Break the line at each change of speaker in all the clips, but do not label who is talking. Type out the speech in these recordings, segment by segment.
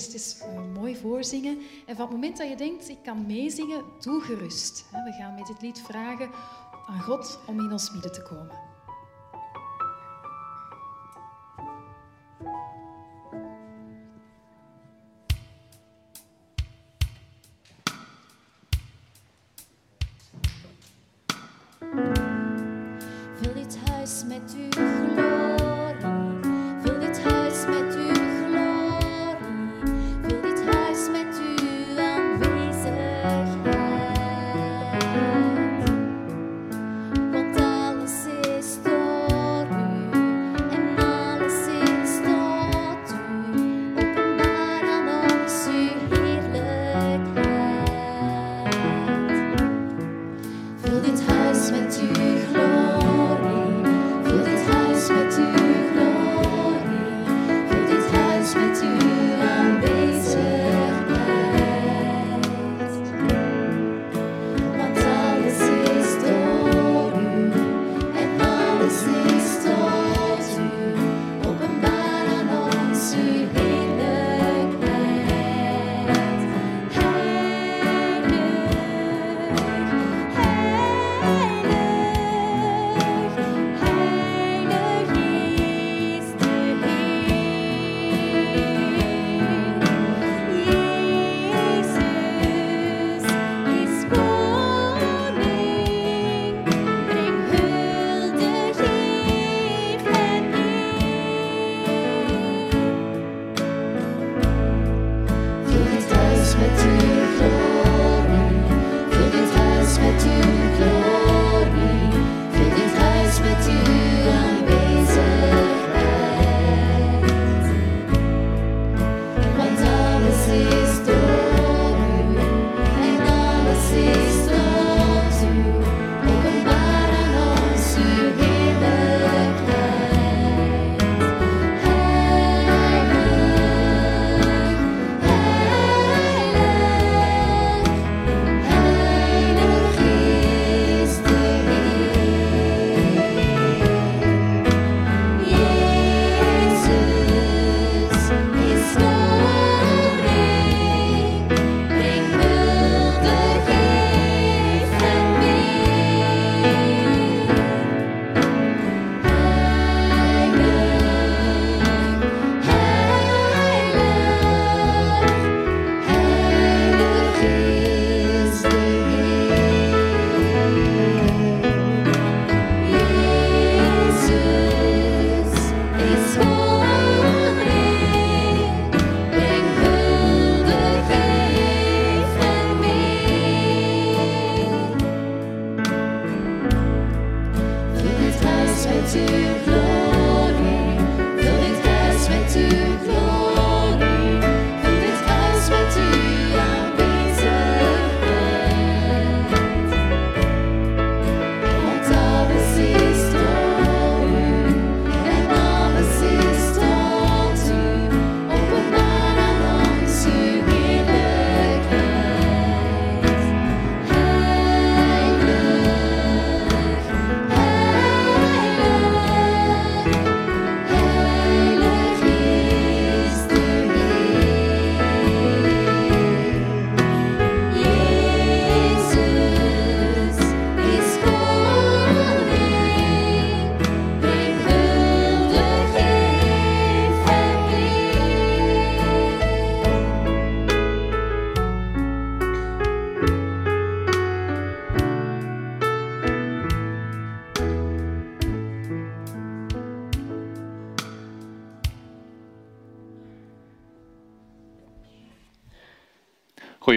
eerst eens uh, mooi voorzingen. En van het moment dat je denkt, ik kan meezingen, doe gerust. We gaan met dit lied vragen aan God om in ons midden te komen.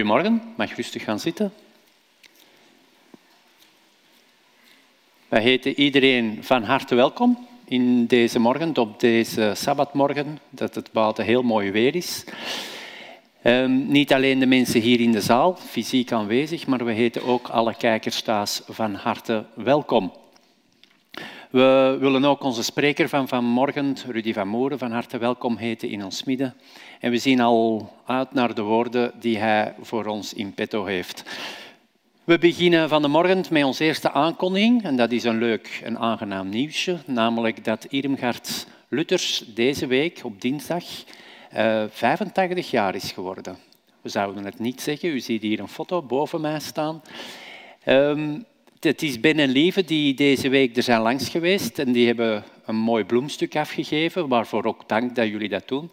Goedemorgen, mag rustig gaan zitten. Wij heten iedereen van harte welkom in deze morgen, op deze sabbatmorgen, dat het buiten heel mooi weer is. Um, niet alleen de mensen hier in de zaal, fysiek aanwezig, maar we heten ook alle kijkers thuis van harte welkom. We willen ook onze spreker van vanmorgen, Rudy van Moeren, van harte welkom heten in ons midden. En we zien al uit naar de woorden die hij voor ons in petto heeft. We beginnen van de morgen met onze eerste aankondiging. En dat is een leuk en aangenaam nieuwsje. Namelijk dat Irmgard Luthers deze week op dinsdag uh, eh, 85 jaar is geworden. We zouden het niet zeggen. U ziet hier een foto boven mij staan. Um, het is Ben en Lieve die deze week er zijn langs geweest. En die hebben een mooi bloemstuk afgegeven. Waarvoor ook dank dat jullie dat doen.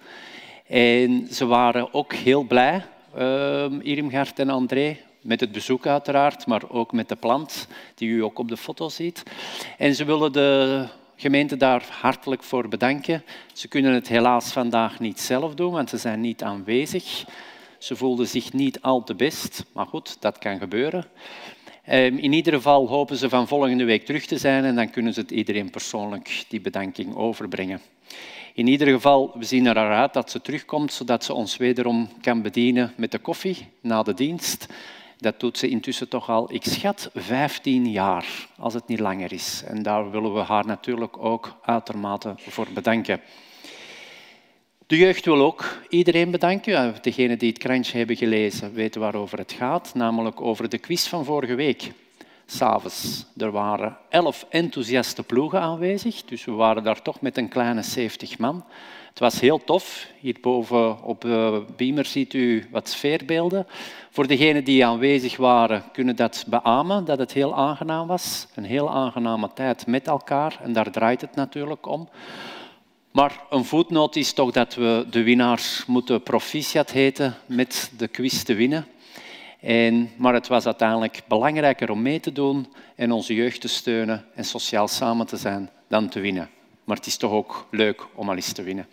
En ze waren ook heel blij, uh, Irmgard en André, met het bezoek uiteraard, maar ook met de plant die u ook op de foto ziet. En ze willen de gemeente daar hartelijk voor bedanken. Ze kunnen het helaas vandaag niet zelf doen, want ze zijn niet aanwezig. Ze voelden zich niet al te best, maar goed, dat kan gebeuren. Ehm, in ieder geval hopen ze van volgende week terug te zijn en dan kunnen ze het iedereen persoonlijk die bedanking overbrengen. In ieder geval, we zien er uit dat ze terugkomt, zodat ze ons wederom kan bedienen met de koffie na de dienst. Dat doet ze intussen toch al, ik schat, 15 jaar, als het niet langer is. En daar willen we haar natuurlijk ook uitermate voor bedanken. De jeugd wil ook iedereen bedanken. Degenen die het krantje hebben gelezen weten waarover het gaat, namelijk over de quiz van vorige week. S'avonds. Er waren elf enthousiaste ploegen aanwezig, dus we waren daar toch met een kleine 70 man. Het was heel tof. Hierboven op de beamer ziet u wat sfeerbeelden. Voor degenen die aanwezig waren, kunnen dat beamen, dat het heel aangenaam was. Een heel aangename tijd met elkaar en daar draait het natuurlijk om. Maar een voetnoot is toch dat we de winnaars moeten proficiat heten met de quiz te winnen. En, maar het was uiteindelijk belangrijker om mee te doen en onze jeugd te steunen en sociaal samen te zijn dan te winnen. Maar het is toch ook leuk om al eens te winnen.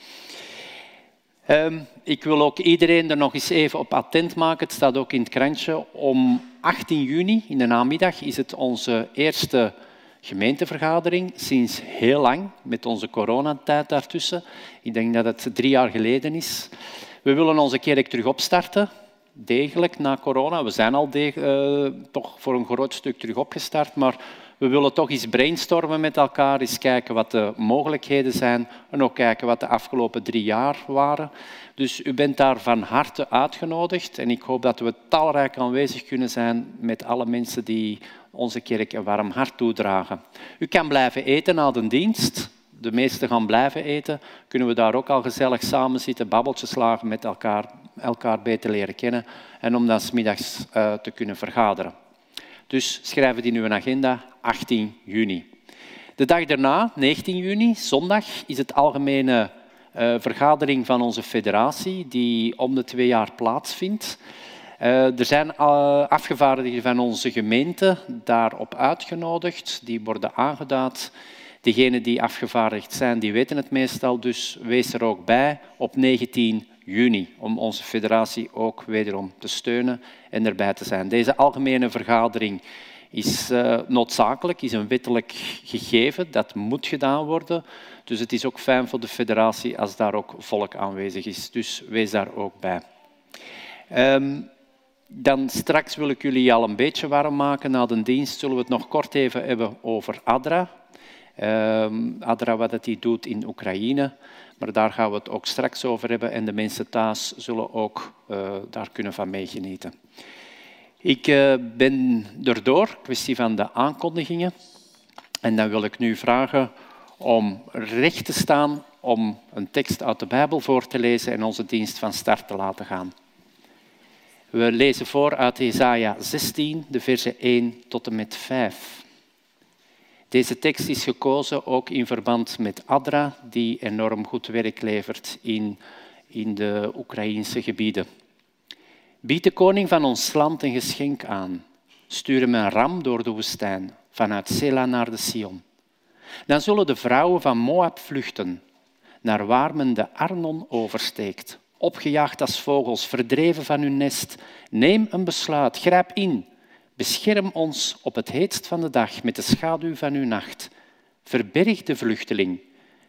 Um, ik wil ook iedereen er nog eens even op attent maken. Het staat ook in het krantje. Om 18 juni in de namiddag is het onze eerste gemeentevergadering sinds heel lang, met onze coronatijd daartussen. Ik denk dat het drie jaar geleden is. We willen onze kerk terug opstarten, degelijk na corona. We zijn al uh, toch voor een groot stuk terug opgestart, maar we willen toch eens brainstormen met elkaar, eens kijken wat de mogelijkheden zijn en ook kijken wat de afgelopen drie jaar waren. Dus u bent daar van harte uitgenodigd en ik hoop dat we talrijk aanwezig kunnen zijn met alle mensen die onze kerk een warm hart toedragen. U kan blijven eten na de dienst. De meesten gaan blijven eten. Kunnen we daar ook al gezellig samen zitten, babbeltjes slagen met elkaar, elkaar beter leren kennen en om dan smiddags uh, te kunnen vergaderen. Dus schrijf het in uw agenda, 18 juni. De dag daarna, 19 juni, zondag, is het algemene uh, vergadering van onze federatie, die om de twee jaar plaatsvindt. Uh, er zijn afgevaardigden van onze gemeente daarop uitgenodigd. Die worden aangeduid. Degenen die afgevaardigd zijn, die weten het meestal. Dus wees er ook bij op 19 juni om onze federatie ook wederom te steunen en erbij te zijn. Deze algemene vergadering is uh, noodzakelijk, is een wettelijk gegeven. Dat moet gedaan worden. Dus het is ook fijn voor de federatie als daar ook volk aanwezig is. Dus wees daar ook bij. Um, dan straks wil ik jullie al een beetje warm maken. Na de dienst zullen we het nog kort even hebben over ADRA. Um, ADRA, wat het die doet in Oekraïne. Maar daar gaan we het ook straks over hebben en de mensen thuis zullen ook uh, daar kunnen van meegenieten. Ik uh, ben erdoor, kwestie van de aankondigingen. En dan wil ik nu vragen om recht te staan om een tekst uit de Bijbel voor te lezen en onze dienst van start te laten gaan. We lezen voor uit Jesaja 16, de versen 1 tot en met 5. Deze tekst is gekozen ook in verband met Adra, die enorm goed werk levert in, in de Oekraïnse gebieden. Bied de koning van ons land een geschenk aan. Stuur hem een ram door de woestijn, vanuit Sela naar de Sion. Dan zullen de vrouwen van Moab vluchten, naar waar men de Arnon oversteekt opgejaagd als vogels, verdreven van hun nest. Neem een besluit, grijp in. Bescherm ons op het heetst van de dag met de schaduw van uw nacht. Verberg de vluchteling.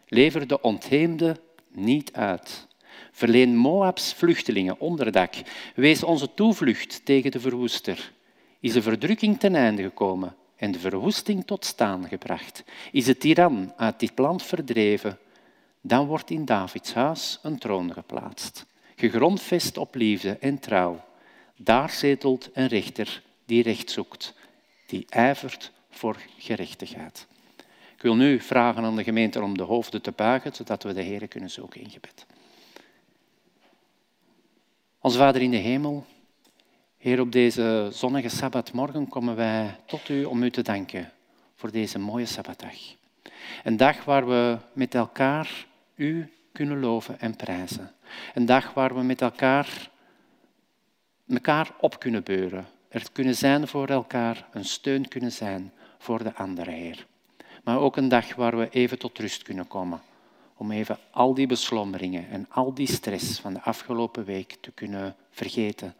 Lever de ontheemde niet uit. Verleen Moabs vluchtelingen onderdak. Wees onze toevlucht tegen de verwoester. Is de verdrukking ten einde gekomen en de verwoesting tot staan gebracht? Is de tiran uit dit land verdreven? dan wordt in Davids huis een troon geplaatst, gegrondvest op liefde en trouw. Daar zetelt een rechter
die recht zoekt, die ijvert voor gerechtigheid. Ik wil nu vragen aan de gemeente om de hoofden te buigen, zodat we de Heer kunnen zoeken in gebed. Onze Vader in de hemel, Heer, op deze zonnige Sabbatmorgen komen wij tot U om U te danken voor deze mooie Sabbatdag. Een dag waar we met elkaar U kunnen loven en prijzen. Een dag waar we met elkaar, elkaar op kunnen beuren. Er kunnen zijn voor elkaar, een steun kunnen zijn voor de andere Heer. Maar ook een dag waar we even tot rust kunnen komen. Om even al die beslommeringen en al die stress van de afgelopen week te kunnen vergeten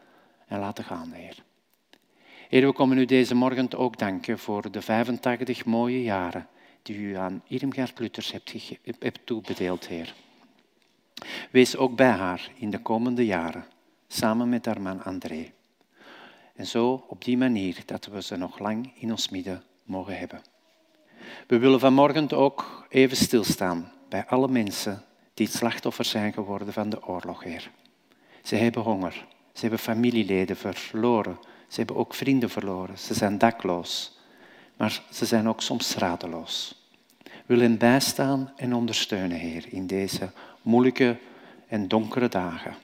en laten gaan, Heer. Heer, we komen u deze morgen ook danken voor de 85 mooie jaren die u aan Irmgard Lutters hebt, hebt toebedeeld, Heer. Wees ook bij haar in de komende jaren, samen met haar man André. En zo op die manier dat we ze nog lang in ons midden mogen hebben. We willen vanmorgen ook even stilstaan bij alle mensen die het slachtoffer zijn geworden van de oorlog, Heer. Ze hebben honger, ze hebben familieleden verloren, ze hebben ook vrienden verloren, ze zijn dakloos, maar ze zijn ook soms radeloos. We willen bijstaan en ondersteunen, Heer, in deze moeilijke en donkere dagen.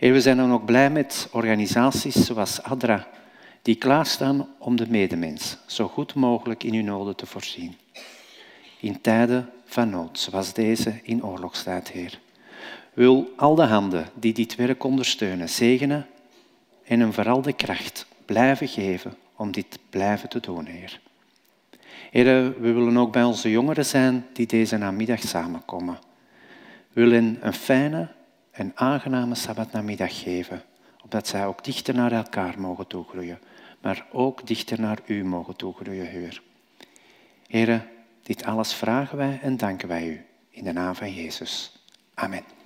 En we zijn dan ook blij met organisaties zoals ADRA, die klaarstaan om de medemens zo goed mogelijk in hun noden te voorzien. In tijden van nood, zoals deze in oorlogstijd, Heer. Wil al de handen die dit werk ondersteunen zegenen en hem vooral de kracht blijven geven om dit blijven te doen, Heer. Heer, we willen ook bij onze jongeren zijn die deze namiddag samenkomen. We willen een fijne en aangename sabbatnamiddag geven, opdat zij ook dichter naar elkaar mogen toegroeien, maar ook dichter naar U mogen toegroeien, Heer. Heren, dit alles vragen wij en danken wij U in de naam van Jezus. Amen.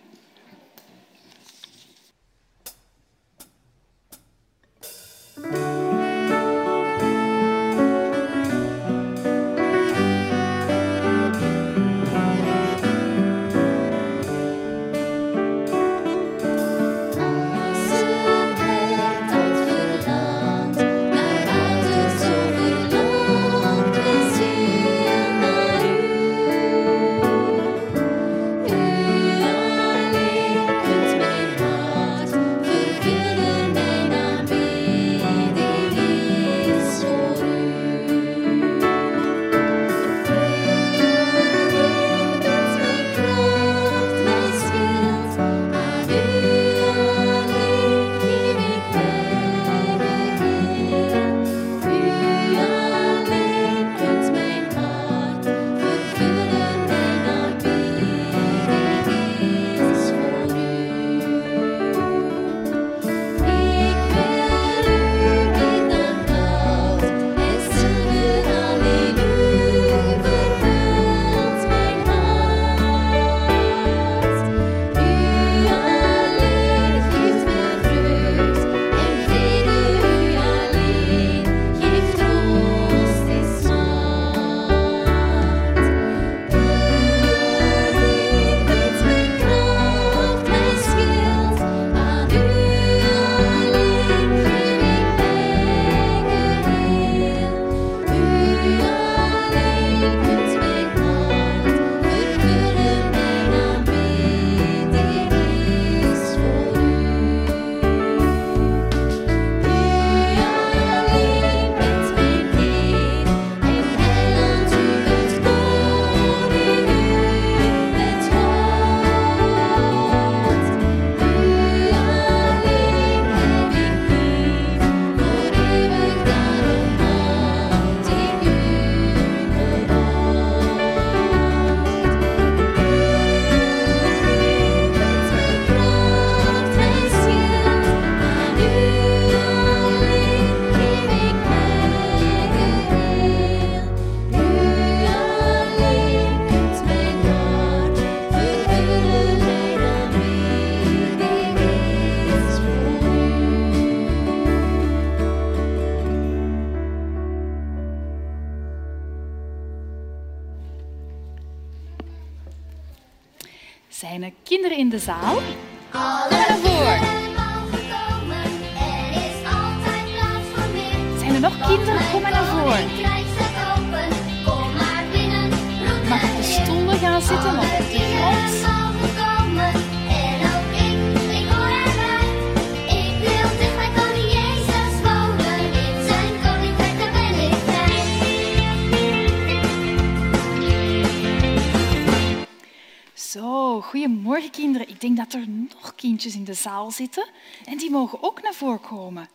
In de zaal zitten en die mogen ook naar voren komen.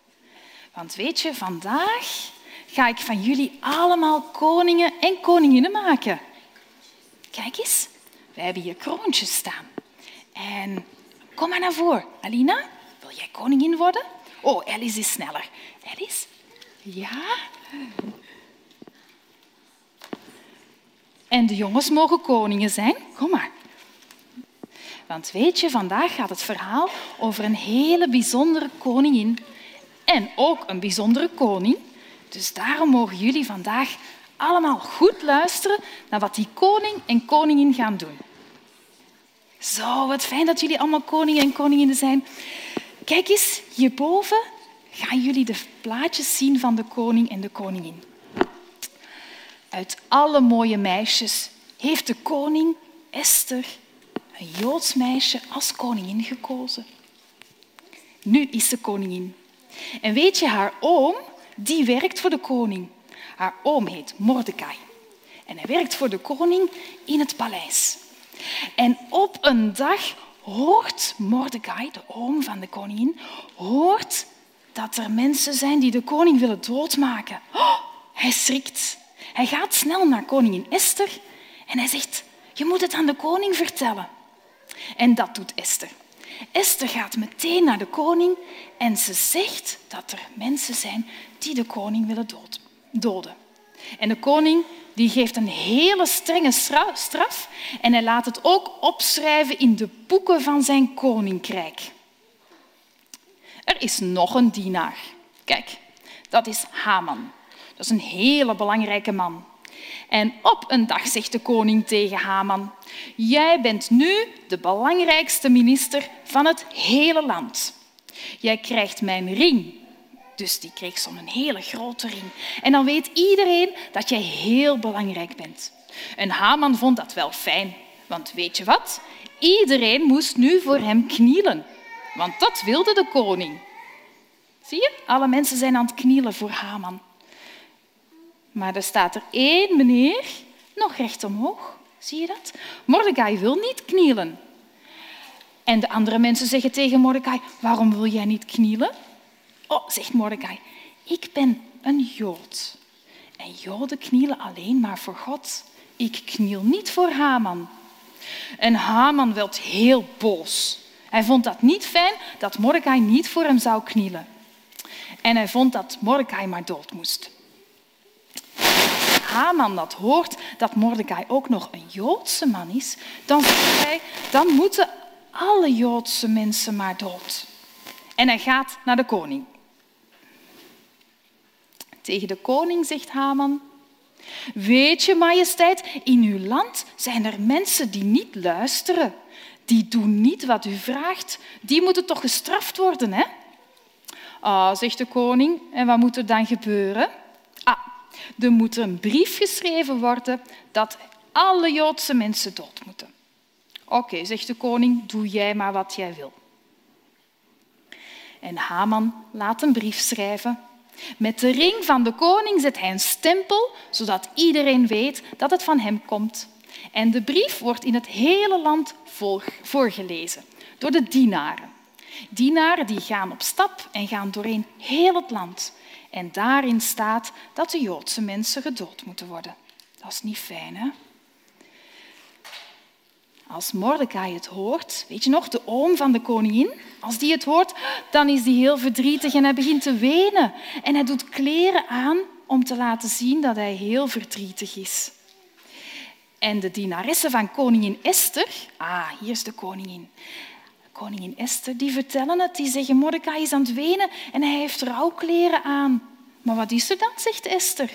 Want weet je, vandaag ga ik van jullie allemaal koningen en koninginnen maken. Kijk eens, we hebben hier kroontjes staan. En kom maar naar voren. Alina, wil jij koningin worden? Oh, Alice is sneller. Alice? Ja? En de jongens mogen koningen zijn. Kom maar. Want weet je, vandaag gaat het verhaal over een hele bijzondere koningin en ook een bijzondere koning. Dus daarom mogen jullie vandaag allemaal goed luisteren naar wat die koning en koningin gaan doen. Zo, wat fijn dat jullie allemaal koningen en koninginnen zijn. Kijk eens, hierboven gaan jullie de plaatjes zien van de koning en de koningin. Uit alle mooie meisjes heeft de koning Esther een Joods meisje als koningin gekozen. Nu is ze koningin. En weet je, haar oom, die werkt voor de koning. Haar oom heet Mordecai. En hij werkt voor de koning in het paleis. En op een dag hoort Mordecai, de oom van de koningin, hoort dat er mensen zijn die de koning willen doodmaken. Oh, hij schrikt. Hij gaat snel naar koningin Esther en hij zegt, je moet het aan de koning vertellen. En dat doet Esther. Esther gaat meteen naar de koning en ze zegt dat er mensen zijn die de koning willen doden. En de koning die geeft een hele strenge straf en hij laat het ook opschrijven in de boeken van zijn koninkrijk. Er is nog een dienaar. Kijk, dat is Haman. Dat is een hele belangrijke man. En op een dag zegt de koning tegen Haman, jij bent nu de belangrijkste minister van het hele land. Jij krijgt mijn ring. Dus die kreeg zo'n hele grote ring. En dan weet iedereen dat jij heel belangrijk bent. En Haman vond dat wel fijn, want weet je wat? Iedereen moest nu voor hem knielen, want dat wilde de koning. Zie je? Alle mensen zijn aan het knielen voor Haman. Maar er staat er één meneer nog recht omhoog. Zie je dat? Mordecai wil niet knielen. En de andere mensen zeggen tegen Mordecai, waarom wil jij niet knielen? Oh, zegt Mordecai, ik ben een Jood. En Joden knielen alleen maar voor God. Ik kniel niet voor Haman. En Haman werd heel boos. Hij vond dat niet fijn dat Mordecai niet voor hem zou knielen. En hij vond dat Mordecai maar dood moest. Haman dat hoort, dat Mordecai ook nog een Joodse man is, dan zegt hij, dan moeten alle Joodse mensen maar dood. En hij gaat naar de koning. Tegen de koning zegt Haman, weet je, majesteit, in uw land zijn er mensen die niet luisteren. Die doen niet wat u vraagt. Die moeten toch gestraft worden, hè? Ah, zegt de koning, en wat moet er dan gebeuren? Er moet een brief geschreven worden dat alle Joodse mensen dood moeten. Oké, zegt de koning, doe jij maar wat jij wil. En Haman laat een brief schrijven. Met de ring van de koning zet hij een stempel, zodat iedereen weet dat het van hem komt. En de brief wordt in het hele land voorgelezen door de dienaren. Dienaren die gaan op stap en gaan doorheen heel het land. En daarin staat dat de Joodse mensen gedood moeten worden. Dat is niet fijn, hè? Als Mordecai het hoort, weet je nog, de oom van de koningin, als die het hoort, dan is hij heel verdrietig en hij begint te wenen. En hij doet kleren aan om te laten zien dat hij heel verdrietig is. En de dienaressen van koningin Esther, ah, hier is de koningin. Koningin Esther, die vertellen het, die zeggen Mordecai is aan het wenen en hij heeft rouwkleren aan. Maar wat is er dan, zegt Esther.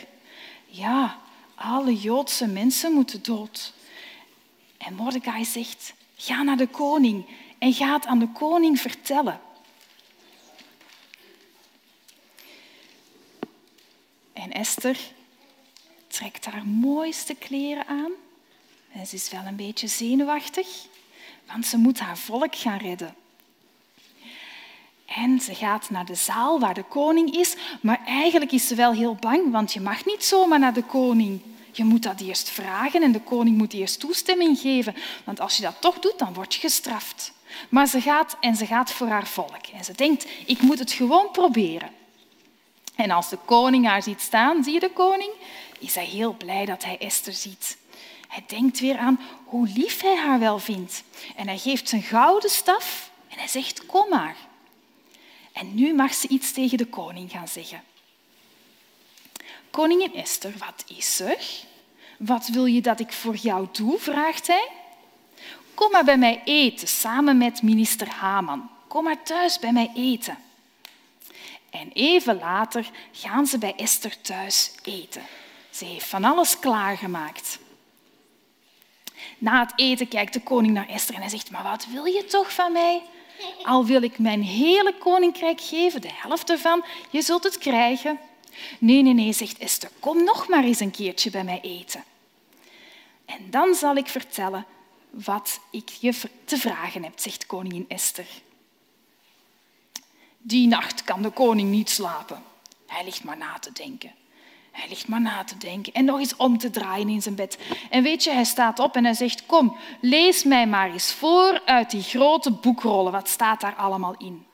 Ja, alle Joodse mensen moeten dood. En Mordecai zegt, ga naar de koning en ga het aan de koning vertellen. En Esther trekt haar mooiste kleren aan. En ze is wel een beetje zenuwachtig, want ze moet haar volk gaan redden. En ze gaat naar de zaal waar de koning is, maar eigenlijk is ze wel heel bang, want je mag niet zomaar naar de koning. Je moet dat eerst vragen en de koning moet eerst toestemming geven, want als je dat toch doet, dan word je gestraft. Maar ze gaat en ze gaat voor haar volk. En ze denkt, ik moet het gewoon proberen. En als de koning haar ziet staan, zie je de koning, is hij heel blij dat hij Esther ziet. Hij denkt weer aan hoe lief hij haar wel vindt. En hij geeft zijn gouden staf en hij zegt, kom maar. En nu mag ze iets tegen de koning gaan zeggen. Koningin Esther, wat is er? Wat wil je dat ik voor jou doe? vraagt hij. Kom maar bij mij eten, samen met minister Haman. Kom maar thuis bij mij eten. En even later gaan ze bij Esther thuis eten. Ze heeft van alles klaargemaakt. Na het eten kijkt de koning naar Esther en hij zegt, maar wat wil je toch van mij? Al wil ik mijn hele koninkrijk geven, de helft ervan, je zult het krijgen. Nee, nee, nee, zegt Esther, kom nog maar eens een keertje bij mij eten. En dan zal ik vertellen wat ik je te vragen heb, zegt koningin Esther. Die nacht kan de koning niet slapen. Hij ligt maar na te denken. Hij ligt maar na te denken en nog eens om te draaien in zijn bed. En weet je, hij staat op en hij zegt, kom, lees mij maar eens voor uit die grote boekrollen. Wat staat daar allemaal in?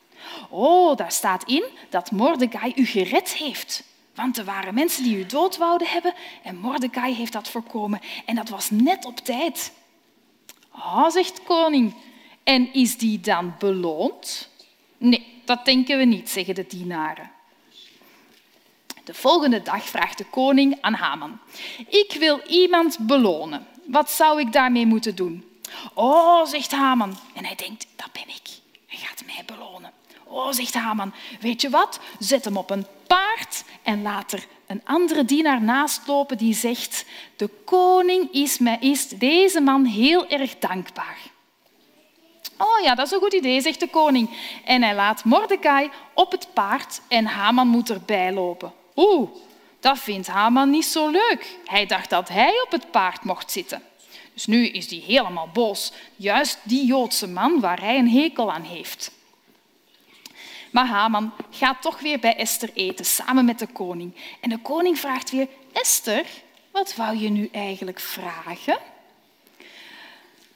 Oh, daar staat in dat Mordecai u gered heeft. Want er waren mensen die u dood wouden hebben en Mordecai heeft dat voorkomen. En dat was net op tijd. Ah, oh, zegt koning. En is die dan beloond? Nee, dat denken we niet, zeggen de dienaren. De volgende dag vraagt de koning aan Haman. Ik wil iemand belonen. Wat zou ik daarmee moeten doen? Oh, zegt Haman. En hij denkt, dat ben ik. Hij gaat mij belonen. Oh, zegt Haman, weet je wat? Zet hem op een paard en laat er een andere dienaar naast lopen die zegt, de koning is, mij, is deze man heel erg dankbaar. Oh ja, dat is een goed idee, zegt de koning. En hij laat Mordecai op het paard en Haman moet erbij lopen. Oeh, dat vindt Haman niet zo leuk. Hij dacht dat hij op het paard mocht zitten. Dus nu is hij helemaal boos. Juist die Joodse man waar hij een hekel aan heeft. Maar Haman gaat toch weer bij Esther eten, samen met de koning. En de koning vraagt weer, Esther, wat wou je nu eigenlijk vragen?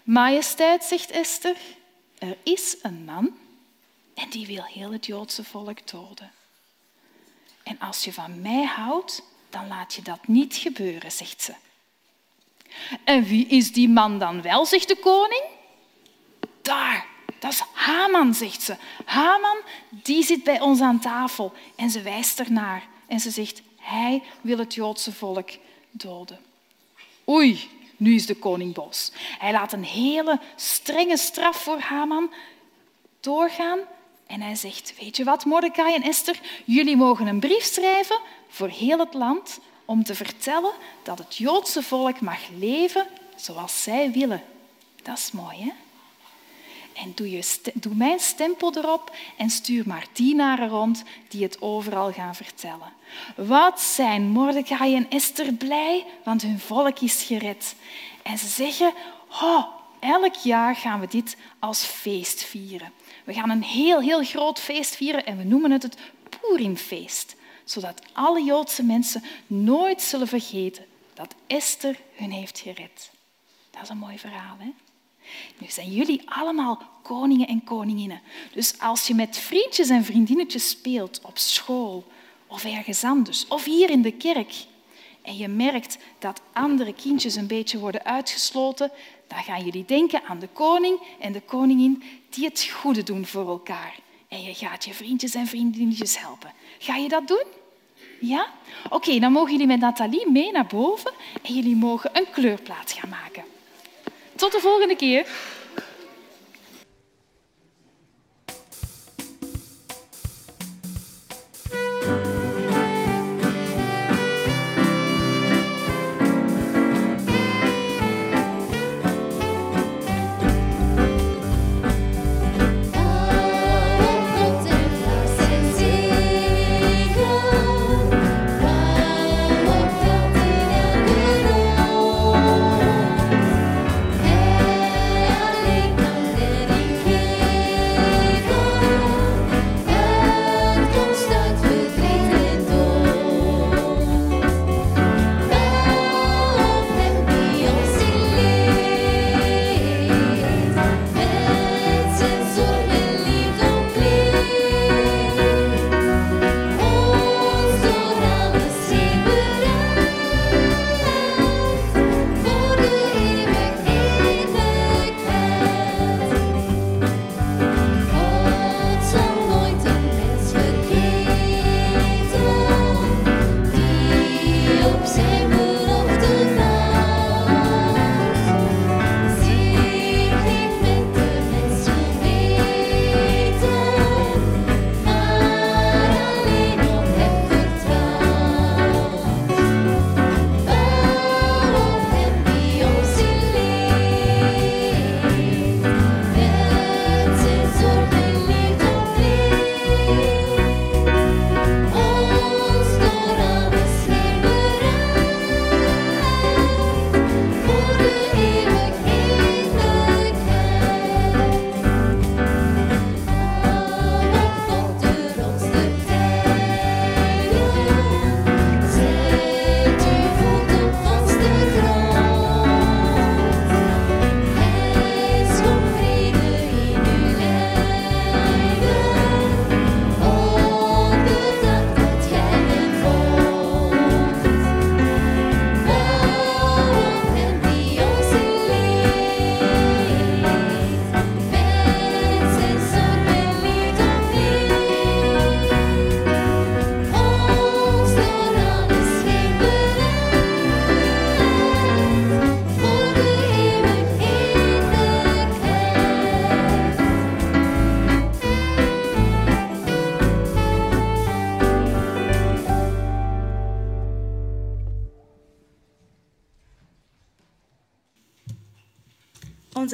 Majesteit, zegt Esther, er is een man en die wil heel het Joodse volk doden. En als je van mij houdt, dan laat je dat niet gebeuren, zegt ze. En wie is die man dan wel, zegt de koning? Daar, dat is Haman, zegt ze. Haman, die zit bij ons aan tafel. En ze wijst ernaar. En ze zegt, hij wil het Joodse volk doden. Oei, nu is de koning boos. Hij laat een hele strenge straf voor Haman doorgaan. En hij zegt, weet je wat, Mordecai en Esther, jullie mogen een brief schrijven voor heel het land om te vertellen dat het Joodse volk mag leven zoals zij willen. Dat is mooi, hè? En doe, je, doe mijn stempel erop en stuur maar dienaren rond die het overal gaan vertellen. Wat zijn Mordecai en Esther blij, want hun volk is gered. En ze zeggen, oh, elk jaar gaan we dit als feest vieren. We gaan een heel, heel groot feest vieren en we noemen het het Purimfeest. Zodat alle Joodse mensen nooit zullen vergeten dat Esther hun heeft gered. Dat is een mooi verhaal, hè? Nu zijn jullie allemaal koningen en koninginnen. Dus als je met vriendjes en vriendinnetjes speelt op school of ergens anders, of hier in de kerk, en je merkt dat andere kindjes een beetje worden uitgesloten, dan gaan jullie denken aan de koning en de koningin die het goede doen voor elkaar. En je gaat je vriendjes en vriendinnetjes helpen. Ga je dat doen? Ja? Oké, dan mogen jullie met Nathalie mee naar boven en jullie mogen een kleurplaat gaan maken. Tot de volgende keer.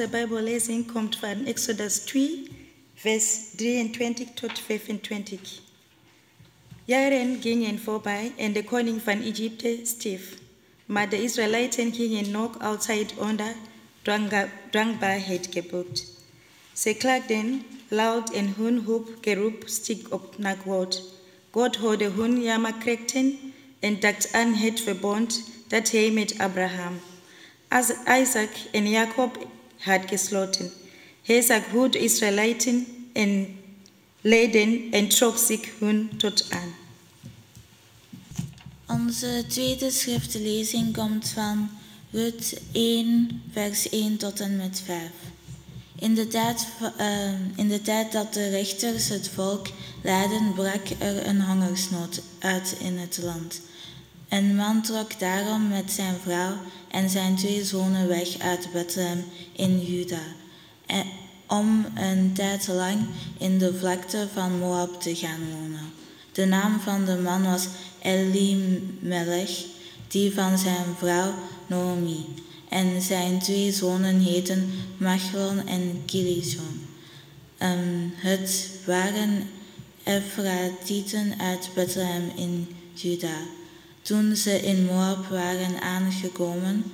Onze Bijbellezing komt van Exodus 2, vers 23 tot 25. Jaren gingen voorbij en de koning van Egypte stierf. Maar de Israëlieten gingen nog altijd onder dankbaarheid gebukt. Ze klaagden luid en hun hulpgeroep stieg op naar God. God hoorde hun jammerkrekten en dacht aan het verbond dat hij met Abraham, Isaac en Jacob had gesloten. Hij hoe de Israëlieten en leden en trok zich hun tot aan.
Onze tweede schriftlezing komt van Rut 1, vers 1 tot en met 5. In de, tijd, uh, in de tijd dat de rechters het volk leidden, brak er een hongersnood uit in het land. Een man trok daarom met zijn vrouw en zijn twee zonen weg uit Bethlehem in Juda, om een tijd lang in de vlakte van Moab te gaan wonen. De naam van de man was Elimelech, die van zijn vrouw Naomi. En zijn twee zonen heten Machlon en Kilison. Um, het waren Ephratiten uit Bethlehem in Juda. Toen ze in Moab waren aangekomen,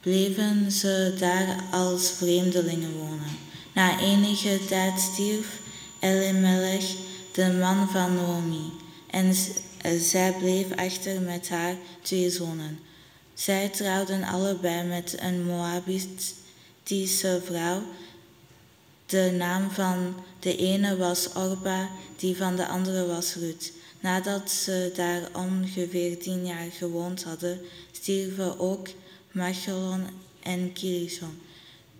bleven ze daar als vreemdelingen wonen. Na enige tijd stierf Elimelech, de man van Naomi, en zij bleef achter met haar twee zonen. Zij trouwden allebei met een Moabitische vrouw. De naam van de ene was Orba, die van de andere was Ruth. Nadat ze daar ongeveer tien jaar gewoond hadden, stierven ook Machelon en Kilison.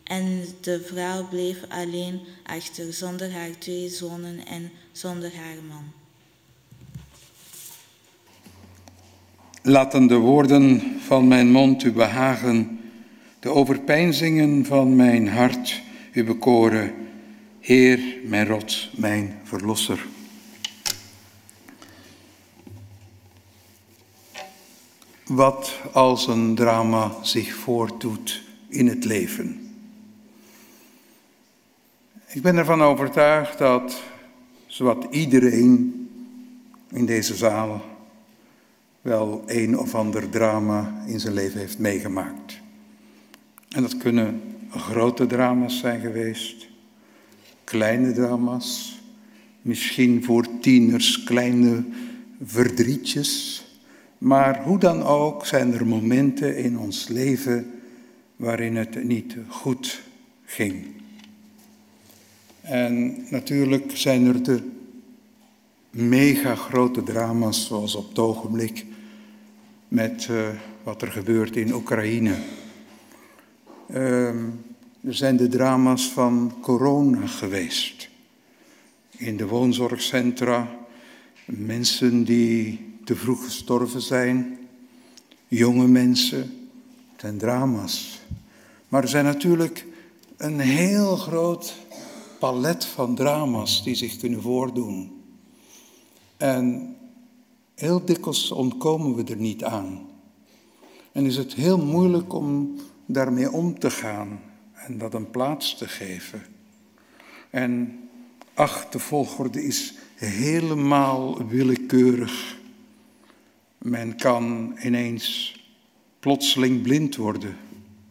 En de vrouw bleef alleen achter, zonder haar twee zonen en zonder haar man.
Laten de woorden van mijn mond u behagen, de overpeinzingen van mijn hart u bekoren. Heer, mijn rot, mijn verlosser. Wat als een drama zich voordoet in het leven? Ik ben ervan overtuigd dat zowat iedereen in deze zaal wel een of ander drama in zijn leven heeft meegemaakt. En dat kunnen grote drama's zijn geweest, kleine drama's, misschien voor tieners kleine verdrietjes. Maar hoe dan ook zijn er momenten in ons leven waarin het niet goed ging. En natuurlijk zijn er de mega grote drama's zoals op het ogenblik met uh, wat er gebeurt in Oekraïne. Uh, er zijn de drama's van corona geweest. In de woonzorgcentra, mensen die te vroeg gestorven zijn, jonge mensen, zijn drama's. Maar er zijn natuurlijk een heel groot palet van drama's die zich kunnen voordoen. En Heel dikwijls ontkomen we er niet aan. En is het heel moeilijk om daarmee om te gaan en dat een plaats te geven. En ach, de volgorde is helemaal willekeurig. Men kan ineens plotseling blind worden,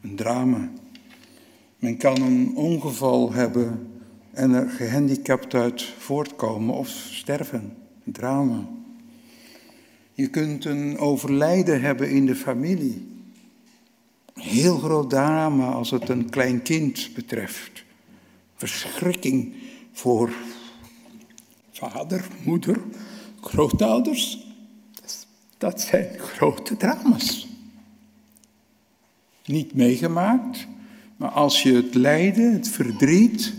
een drama. Men kan een ongeval hebben en er gehandicapt uit voortkomen of sterven, een drama. Je kunt een overlijden hebben in de familie. Heel groot drama als het een klein kind betreft. Verschrikking voor vader, moeder, grootouders. Dat zijn grote drama's. Niet meegemaakt, maar als je het lijden, het verdriet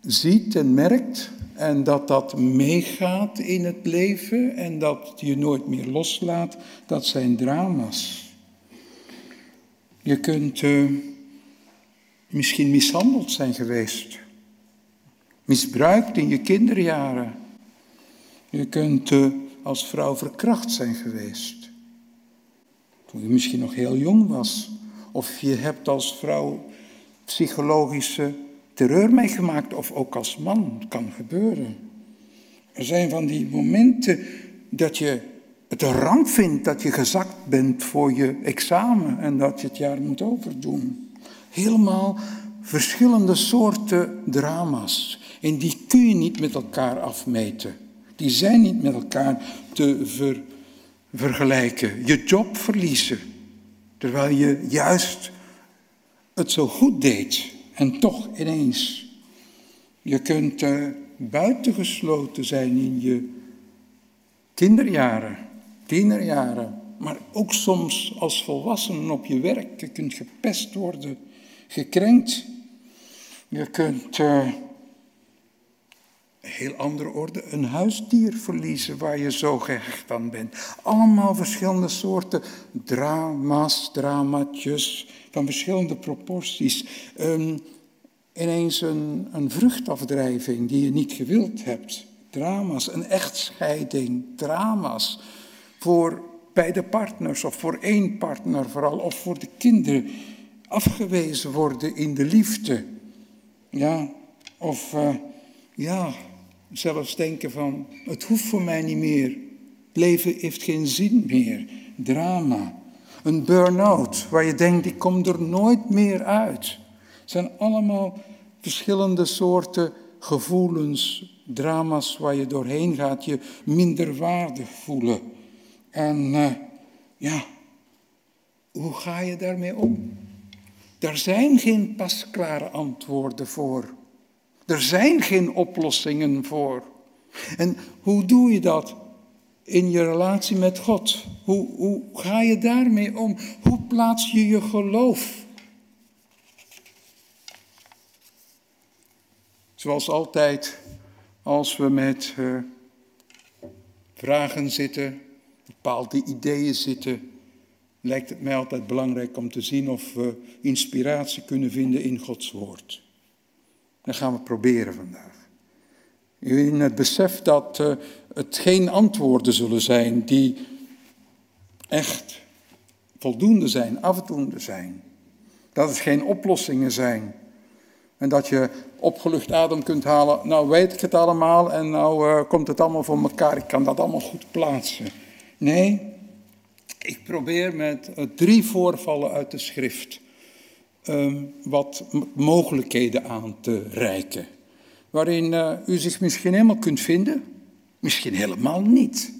ziet en merkt, en dat dat meegaat in het leven en dat je nooit meer loslaat, dat zijn drama's. Je kunt uh, misschien mishandeld zijn geweest, misbruikt in je kinderjaren. Je kunt uh, als vrouw verkracht zijn geweest, toen je misschien nog heel jong was. Of je hebt als vrouw psychologische terreur meegemaakt of ook als man kan gebeuren. Er zijn van die momenten dat je het een ramp vindt dat je gezakt bent voor je examen en dat je het jaar moet overdoen. Helemaal verschillende soorten drama's. En die kun je niet met elkaar afmeten. Die zijn niet met elkaar te vergelijken. Je job verliezen, terwijl je juist het zo goed deed. En toch ineens. Je kunt uh, buitengesloten zijn in je kinderjaren, tienerjaren. Maar ook soms als volwassenen op je werk. Je kunt gepest worden, gekrenkt. Je kunt uh, heel andere orde een huisdier verliezen waar je zo gehecht aan bent. Allemaal verschillende soorten drama's, dramatjes van verschillende proporties. Um, ineens een, een vruchtafdrijving die je niet gewild hebt. Drama's, een echtscheiding, drama's. Voor beide partners of voor één partner vooral, of voor de kinderen. Afgewezen worden in de liefde. Ja, of uh, ja, zelfs denken van, het hoeft voor mij niet meer. Leven heeft geen zin meer. Drama. Een burn-out, waar je denkt, ik kom er nooit meer uit. Het zijn allemaal verschillende soorten gevoelens, drama's waar je doorheen gaat, je minder waardig voelen. En uh, ja, hoe ga je daarmee om? Er zijn geen pasklare antwoorden voor. Er zijn geen oplossingen voor. En hoe doe je dat in je relatie met God? Hoe, hoe ga je daarmee om? Hoe plaats je je geloof? Zoals altijd, als we met uh, vragen zitten, bepaalde ideeën zitten, lijkt het mij altijd belangrijk om te zien of we inspiratie kunnen vinden in Gods Woord. Dat gaan we proberen vandaag. In het besef dat uh, het geen antwoorden zullen zijn die echt voldoende zijn, afdoende zijn. Dat het geen oplossingen zijn. En dat je opgelucht adem kunt halen. Nou weet ik het allemaal en nou uh, komt het allemaal voor elkaar. Ik kan dat allemaal goed plaatsen. Nee, ik probeer met uh, drie voorvallen uit de schrift um, wat mogelijkheden aan te reiken. Waarin uh, u zich misschien helemaal kunt vinden, misschien helemaal niet.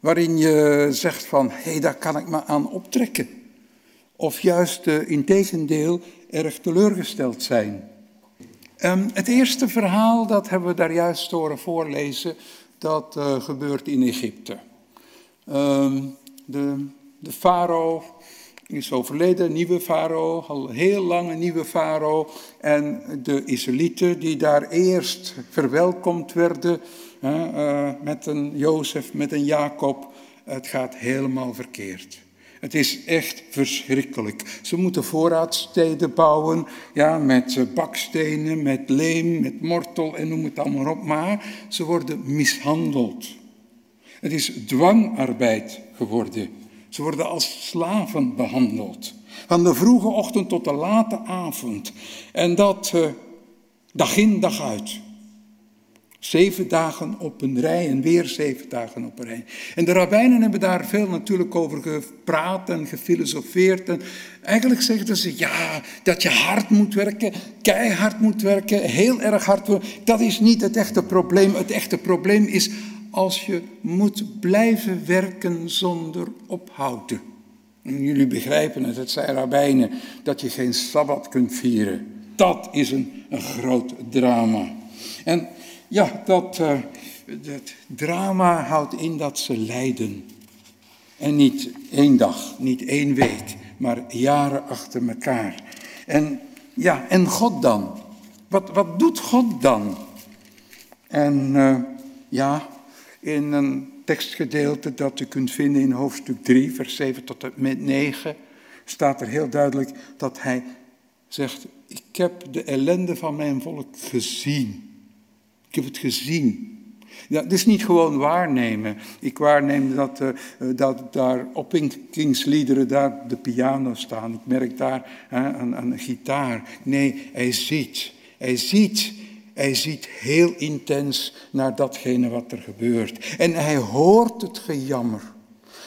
Waarin je zegt van, hé, hey, daar kan ik me aan optrekken. Of juist uh, in tegendeel erg teleurgesteld zijn. Um, het eerste verhaal, dat hebben we daar juist horen voorlezen, dat uh, gebeurt in Egypte. Um, de, de farao is overleden, nieuwe farao, al heel lang een nieuwe farao. En de Israëlieten die daar eerst verwelkomd werden uh, met een Jozef, met een Jacob, het gaat helemaal verkeerd. Het is echt verschrikkelijk. Ze moeten voorraadsteden bouwen, ja, met eh, bakstenen, met leem, met mortel en noem het allemaal op. Maar ze worden mishandeld. Het is dwangarbeid geworden. Ze worden als slaven behandeld. Van de vroege ochtend tot de late avond. En dat uh, dag in, dag uit. Zeven dagen op een rij en weer zeven dagen op een rij. En de rabbijnen hebben daar veel natuurlijk over gepraat en gefilosofeerd. En eigenlijk zeggen ze, ja, dat je hard moet werken, keihard moet werken, heel erg hard. Dat is niet het echte probleem. Het echte probleem is als je moet blijven werken zonder ophouden. En jullie begrijpen het, het zijn rabbijnen, dat je geen Sabbat kunt vieren. Dat is een, een groot drama. En ja, dat, dat drama houdt in dat ze lijden. En niet één dag, niet één week, maar jaren achter elkaar. En ja, en God dan? Wat, wat doet God dan? En uh, ja, in een tekstgedeelte dat u kunt vinden in hoofdstuk 3, vers 7 tot en met 9, staat er heel duidelijk dat hij zegt, ik heb de ellende van mijn volk gezien. Ik heb het gezien. Ja, het is niet gewoon waarnemen. Ik waarneem dat, uh, dat daar op Kingsliederen daar de piano staan. Ik merk daar uh, een, een gitaar. Nee, hij ziet. Hij ziet. Hij ziet heel intens naar datgene wat er gebeurt. En hij hoort het gejammer.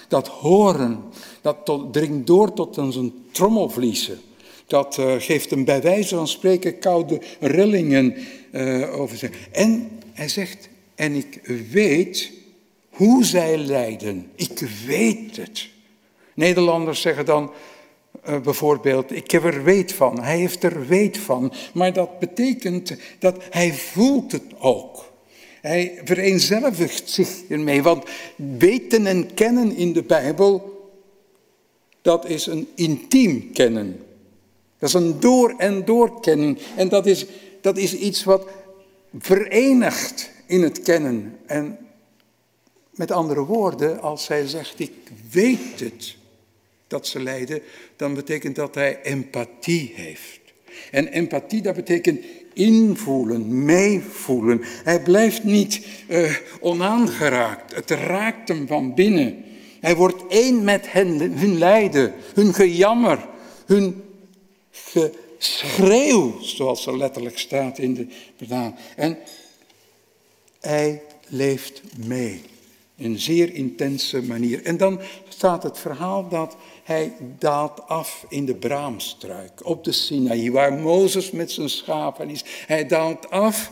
Dat horen, dat dringt door tot aan zijn trommelvliezen. Dat uh, geeft hem bij wijze van spreken koude rillingen uh, over zich. En hij zegt, en ik weet hoe zij lijden. Ik weet het. Nederlanders zeggen dan uh, bijvoorbeeld, ik heb er weet van. Hij heeft er weet van. Maar dat betekent dat hij voelt het ook. Hij vereenzelvigt zich ermee. Want weten en kennen in de Bijbel, dat is een intiem kennen. Dat is een door en door kenning. En dat is, dat is iets wat verenigt in het kennen. En met andere woorden, als hij zegt, ik weet het dat ze lijden, dan betekent dat hij empathie heeft. En empathie, dat betekent invoelen, meevoelen. Hij blijft niet uh, onaangeraakt. Het raakt hem van binnen. Hij wordt één met hen, hun lijden, hun gejammer, hun geschreeuw, zoals er letterlijk staat in de vertaling. En hij leeft mee. In een zeer intense manier. En dan staat het verhaal dat hij daalt af in de braamstruik op de Sinaï, waar Mozes met zijn schapen is. Hij daalt af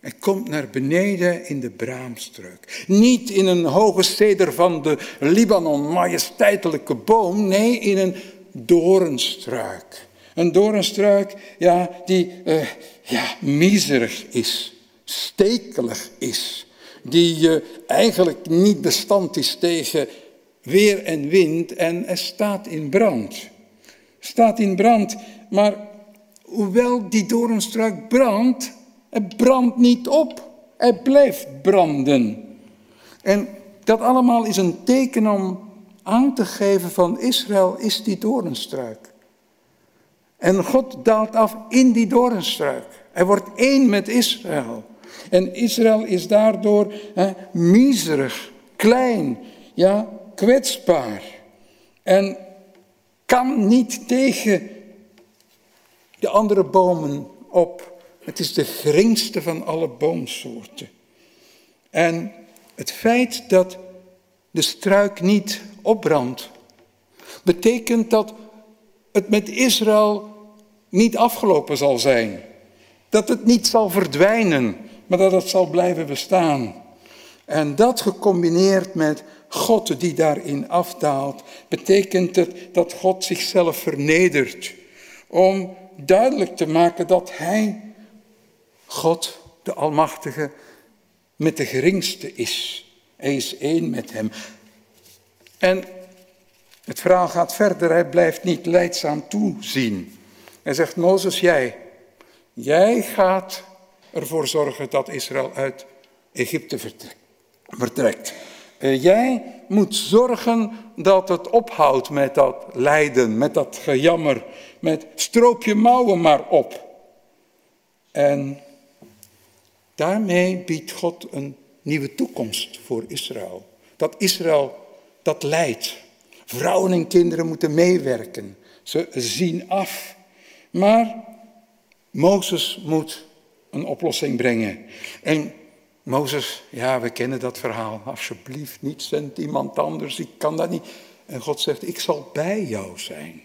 en komt naar beneden in de braamstruik. Niet in een hoge steder van de Libanon, majesteitelijke boom, nee, in een doornstruik. Een doornstruik, ja, die uh, ja, miserig is stekelig is, die uh, eigenlijk niet bestand is tegen weer en wind en er staat in brand. Staat in brand, maar hoewel die doornstruik brandt, het brandt niet op. Het blijft branden. En dat allemaal is een teken om aan te geven van Israël is die doornstruik. En God daalt af in die doornstruik. Hij wordt één met Israël. En Israël is daardoor hè, miserig, klein, ja, kwetsbaar. En kan niet tegen de andere bomen op. Het is de geringste van alle boomsoorten. En het feit dat de struik niet opbrandt, betekent dat het met Israël niet afgelopen zal zijn. Dat het niet zal verdwijnen maar dat het zal blijven bestaan. En dat gecombineerd met God die daarin afdaalt, betekent het dat God zichzelf vernedert. Om duidelijk te maken dat Hij, God, de Almachtige, met de geringste is. Hij is één met Hem. En het verhaal gaat verder, hij blijft niet leidzaam toezien. Hij zegt, Mozes, jij, jij gaat ervoor zorgen dat Israël uit Egypte vertrekt. Eh, jij moet zorgen dat het ophoudt met dat lijden, met dat gejammer, met stroop je mouwen maar op. En daarmee biedt God een nieuwe toekomst voor Israël. Dat Israël dat leidt. Vrouwen en kinderen moeten meewerken. Ze zien af. Maar Mozes moet een oplossing brengen. En Mozes, ja, we kennen dat verhaal. Alsjeblieft, niet zend iemand anders, ik kan dat niet. En God zegt, ik zal bij jou zijn.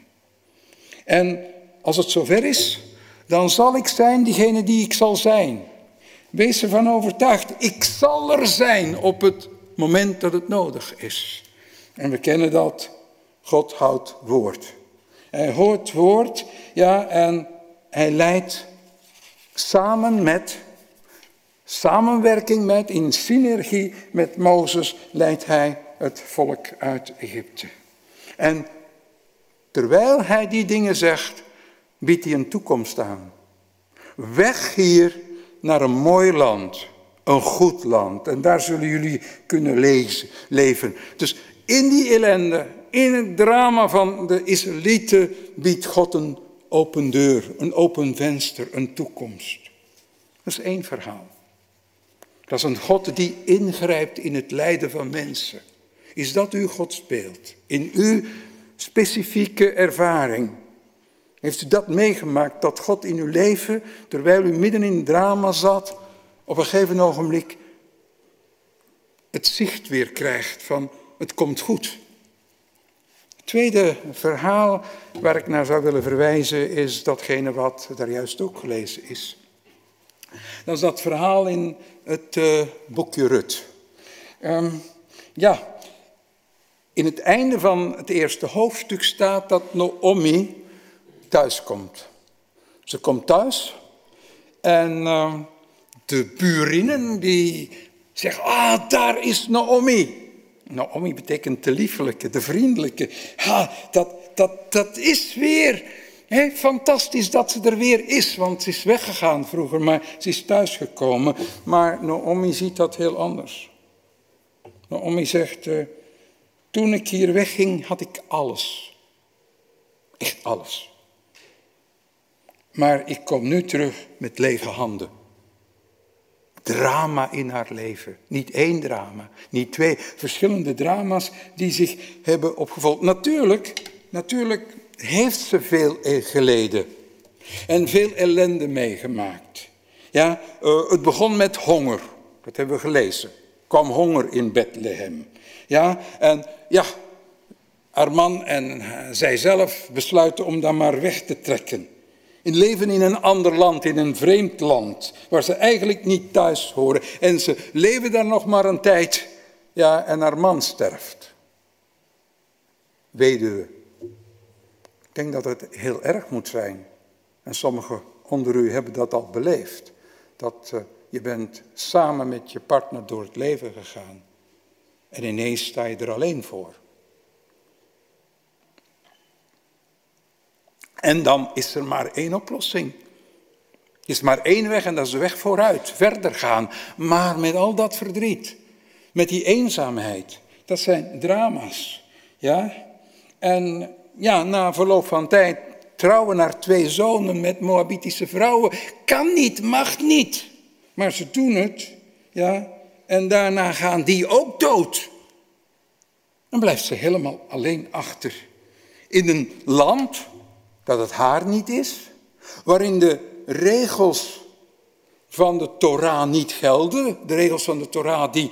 En als het zover is, dan zal ik zijn diegene die ik zal zijn. Wees ervan overtuigd, ik zal er zijn op het moment dat het nodig is. En we kennen dat, God houdt woord. Hij hoort woord, ja, en hij leidt samen met, samenwerking met, in synergie met Mozes leidt hij het volk uit Egypte. En terwijl hij die dingen zegt, biedt hij een toekomst aan. Weg hier naar een mooi land, een goed land. En daar zullen jullie kunnen lezen, leven. Dus in die ellende, in het drama van de Israëlieten, biedt God een open deur, een open venster, een toekomst. Dat is één verhaal. Dat is een God die ingrijpt in het lijden van mensen. Is dat uw Godsbeeld? In uw specifieke ervaring? Heeft u dat meegemaakt, dat God in uw leven, terwijl u midden in drama zat, op een gegeven ogenblik het zicht weer krijgt van het komt goed? Het tweede verhaal waar ik naar zou willen verwijzen is datgene wat daar juist ook gelezen is. Dat is dat verhaal in het uh, boekje Rut. Um, ja, in het einde van het eerste hoofdstuk staat dat Naomi thuis komt. Ze komt thuis en uh, de burinnen die zeggen, ah, daar is Naomi. Naomi betekent de liefelijke, de vriendelijke. Ha, dat, dat, dat is weer fantastisch dat ze er weer is, want ze is weggegaan vroeger, maar ze is thuisgekomen. Maar Naomi ziet dat heel anders. Naomi zegt, uh, toen ik hier wegging had ik alles. Echt alles. Maar ik kom nu terug met lege handen. Drama in haar leven. Niet één drama, niet twee. Verschillende drama's die zich hebben opgevolgd. Natuurlijk, natuurlijk heeft ze veel geleden en veel ellende meegemaakt. Ja, uh, het begon met honger, dat hebben we gelezen. kwam honger in Bethlehem. Ja, en ja, haar man en zijzelf besluiten om dan maar weg te trekken. In leven in een ander land, in een vreemd land, waar ze eigenlijk niet thuis horen. En ze leven daar nog maar een tijd, ja, en haar man sterft. Weduwe. Ik denk dat het heel erg moet zijn. En sommigen onder u hebben dat al beleefd. Dat uh, je bent samen met je partner door het leven gegaan. En ineens sta je er alleen voor. En dan is er maar één oplossing. Er is maar één weg en dat is de weg vooruit, verder gaan. Maar met al dat verdriet, met die eenzaamheid, dat zijn drama's. Ja? En ja, na verloop van tijd trouwen naar twee zonen met Moabitische vrouwen. Kan niet, mag niet. Maar ze doen het, ja, en daarna gaan die ook dood. Dan blijft ze helemaal alleen achter. In een land dat het haar niet is, waarin de regels van de Torah niet gelden, de regels van de Torah die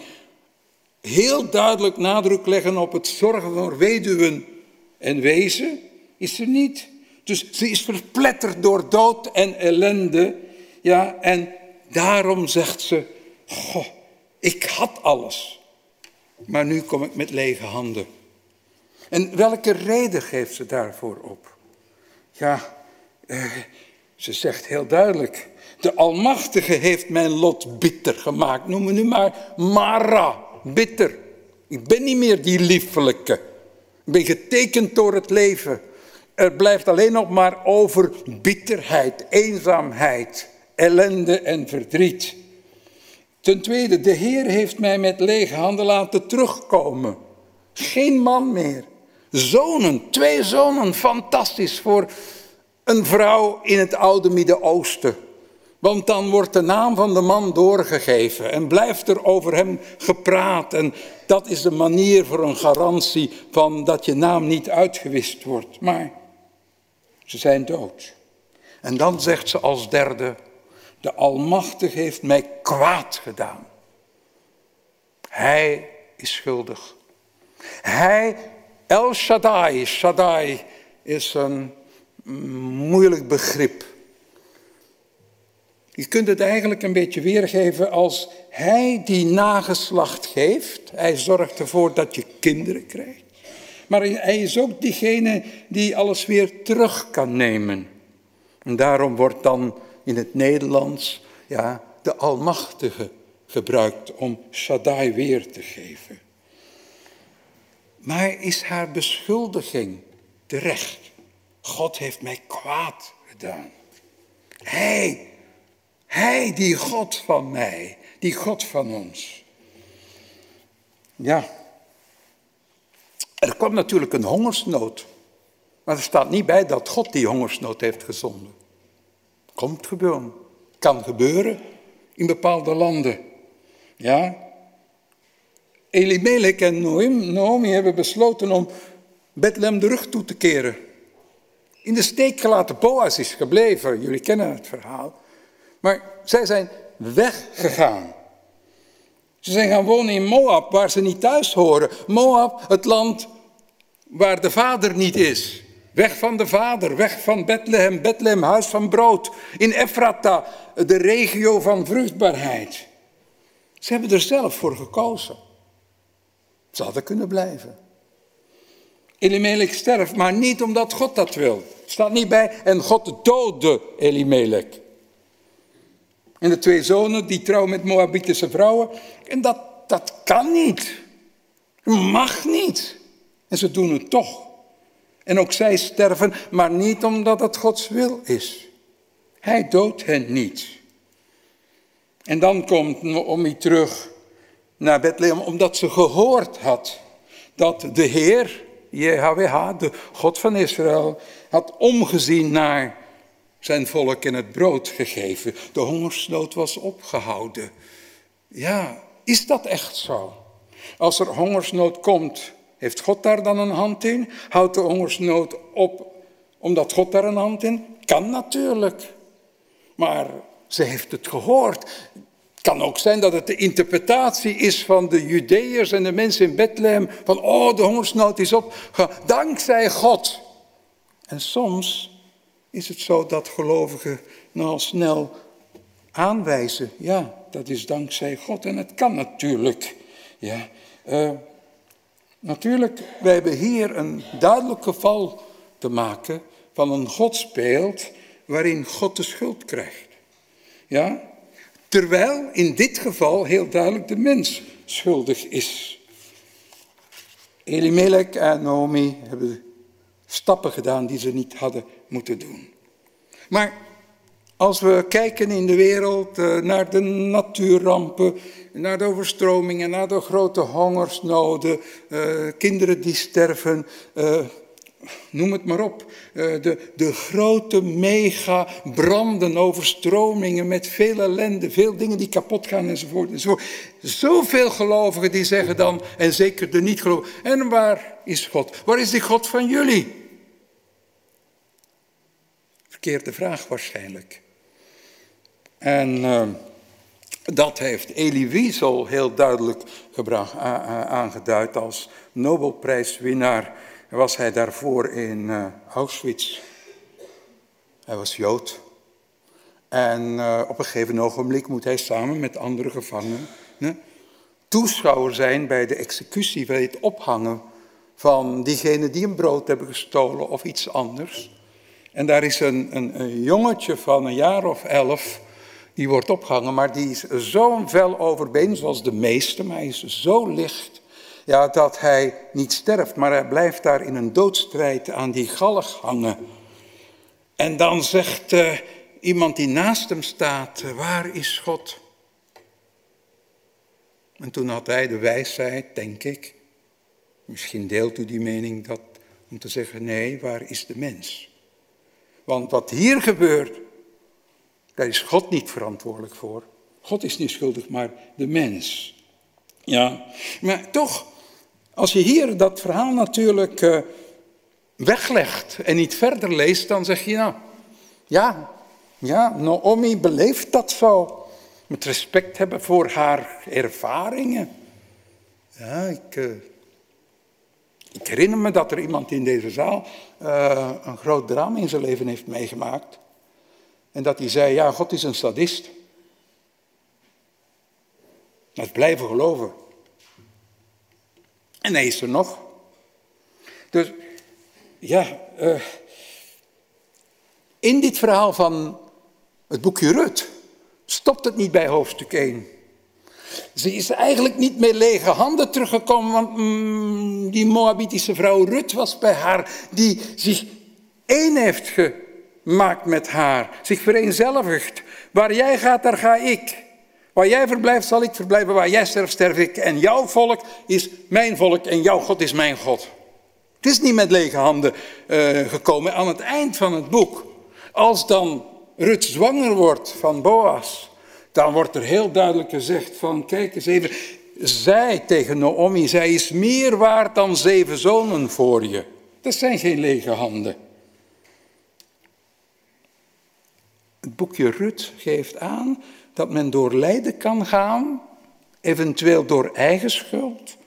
heel duidelijk nadruk leggen op het zorgen voor weduwen en wezen, is er niet. Dus ze is verpletterd door dood en ellende. Ja, en daarom zegt ze, goh, ik had alles, maar nu kom ik met lege handen. En welke reden geeft ze daarvoor op? Ja, eh, ze zegt heel duidelijk, de Almachtige heeft mijn lot bitter gemaakt. Noem me nu maar Mara, bitter. Ik ben niet meer die liefelijke. Ik ben getekend door het leven. Er blijft alleen nog maar over bitterheid, eenzaamheid, ellende en verdriet. Ten tweede, de Heer heeft mij met lege handen laten terugkomen. Geen man meer. Zonen, twee zonen, fantastisch voor een vrouw in het oude Midden-Oosten. Want dan wordt de naam van de man doorgegeven en blijft er over hem gepraat. En dat is de manier voor een garantie van dat je naam niet uitgewist wordt. Maar ze zijn dood. En dan zegt ze als derde, de Almachtige heeft mij kwaad gedaan. Hij is schuldig. Hij, El Shaddai, Shaddai is een moeilijk begrip. Je kunt het eigenlijk een beetje weergeven als hij die nageslacht geeft. Hij zorgt ervoor dat je kinderen krijgt. Maar hij is ook diegene die alles weer terug kan nemen. En daarom wordt dan in het Nederlands ja, de Almachtige gebruikt om Shaddai weer te geven. Maar is haar beschuldiging terecht? God heeft mij kwaad gedaan. Hij, hij die God van mij, die God van ons. Ja, er kwam natuurlijk een hongersnood. Maar er staat niet bij dat God die hongersnood heeft gezonden. Komt gebeuren. Kan gebeuren in bepaalde landen. Ja? Elimelech en Naomi hebben besloten om Bethlehem de rug toe te keren. In de steek gelaten. Boas is gebleven. Jullie kennen het verhaal. Maar zij zijn weggegaan. Ze zijn gaan wonen in Moab, waar ze niet thuis horen. Moab, het land waar de vader niet is. Weg van de vader, weg van Bethlehem, Bethlehem, huis van brood. In Ephrata, de regio van vruchtbaarheid. Ze hebben er zelf voor gekozen. Ze hadden kunnen blijven. Elimelech sterft, maar niet omdat God dat wil. Staat niet bij. En God doodde Elimelech. En de twee zonen die trouwen met Moabitische vrouwen. En dat, dat kan niet. Mag niet. En ze doen het toch. En ook zij sterven, maar niet omdat het Gods wil is. Hij doodt hen niet. En dan komt Naomi terug naar Bethlehem, omdat ze gehoord had dat de Heer, JHWH, de God van Israël, had omgezien naar zijn volk en het brood gegeven. De hongersnood was opgehouden. Ja, is dat echt zo? Als er hongersnood komt, heeft God daar dan een hand in? Houdt de hongersnood op omdat God daar een hand in? Kan natuurlijk. Maar ze heeft het gehoord. Het kan ook zijn dat het de interpretatie is van de Judeërs en de mensen in Bethlehem. Van, oh, de hongersnood is op. Dankzij God. En soms is het zo dat gelovigen nogal snel aanwijzen. Ja, dat is dankzij God. En het kan natuurlijk. Ja, uh, natuurlijk, wij hebben hier een duidelijk geval te maken van een godsbeeld waarin God de schuld krijgt. Ja? Terwijl in dit geval heel duidelijk de mens schuldig is. Elimelech en Naomi hebben stappen gedaan die ze niet hadden moeten doen. Maar als we kijken in de wereld eh, naar de natuurrampen, naar de overstromingen, naar de grote hongersnoden, eh, kinderen die sterven, eh, noem het maar op. de, de grote mega branden, overstromingen met veel ellende, veel dingen die kapot gaan enzovoort. enzovoort. Zoveel gelovigen die zeggen dan, en zeker de niet-gelovigen, en waar is God? Waar is die God van jullie? Verkeerde vraag waarschijnlijk. En uh, dat heeft Elie Wiesel heel duidelijk gebracht, aangeduid als Nobelprijswinnaar. Was hij daarvoor in uh, Auschwitz. Hij was Jood. En uh, op een gegeven ogenblik moet hij samen met andere gevangenen toeschouwer zijn bij de executie, bij het ophangen van diegenen die een brood hebben gestolen of iets anders. En daar is een, een, een jongetje van een jaar of elf, die wordt opgehangen, maar die is zo'n vel overbeen, zoals de meeste, maar hij is zo licht, ja, dat hij niet sterft, maar hij blijft daar in een doodstrijd aan die galg hangen. En dan zegt uh, iemand die naast hem staat, uh, waar is God? En toen had hij de wijsheid, denk ik, misschien deelt u die mening, dat, om te zeggen, nee, waar is de mens? Want wat hier gebeurt, daar is God niet verantwoordelijk voor. God is niet schuldig, maar de mens. Ja, maar toch, als je hier dat verhaal natuurlijk uh, weglegt en niet verder leest, dan zeg je nou, ja, ja, Naomi beleeft dat zo. Met respect hebben voor haar ervaringen. Ja, ik, uh, ik herinner me dat er iemand in deze zaal uh, een groot drama in zijn leven heeft meegemaakt. En dat hij zei, ja, God is een sadist. Dat blijven geloven. En hij is er nog. Dus ja, uh, in dit verhaal van het boekje Rut stopt het niet bij hoofdstuk 1. Ze is eigenlijk niet met lege handen teruggekomen, want mm, die Moabitische vrouw Rut was bij haar, die zich één heeft gemaakt met haar, zich vereenzelvigd. Waar jij gaat, daar ga ik. Waar jij verblijft, zal ik verblijven. Waar jij sterft, sterf ik. En jouw volk is mijn volk en jouw God is mijn God. Het is niet met lege handen uh, gekomen. Aan het eind van het boek, als dan Rut zwanger wordt van Boas, dan wordt er heel duidelijk gezegd van, kijk eens even, zij tegen Naomi, zij is meer waard dan zeven zonen voor je. Dat zijn geen lege handen. Het boekje Rut geeft aan dat men door lijden kan gaan, eventueel door eigen schuld,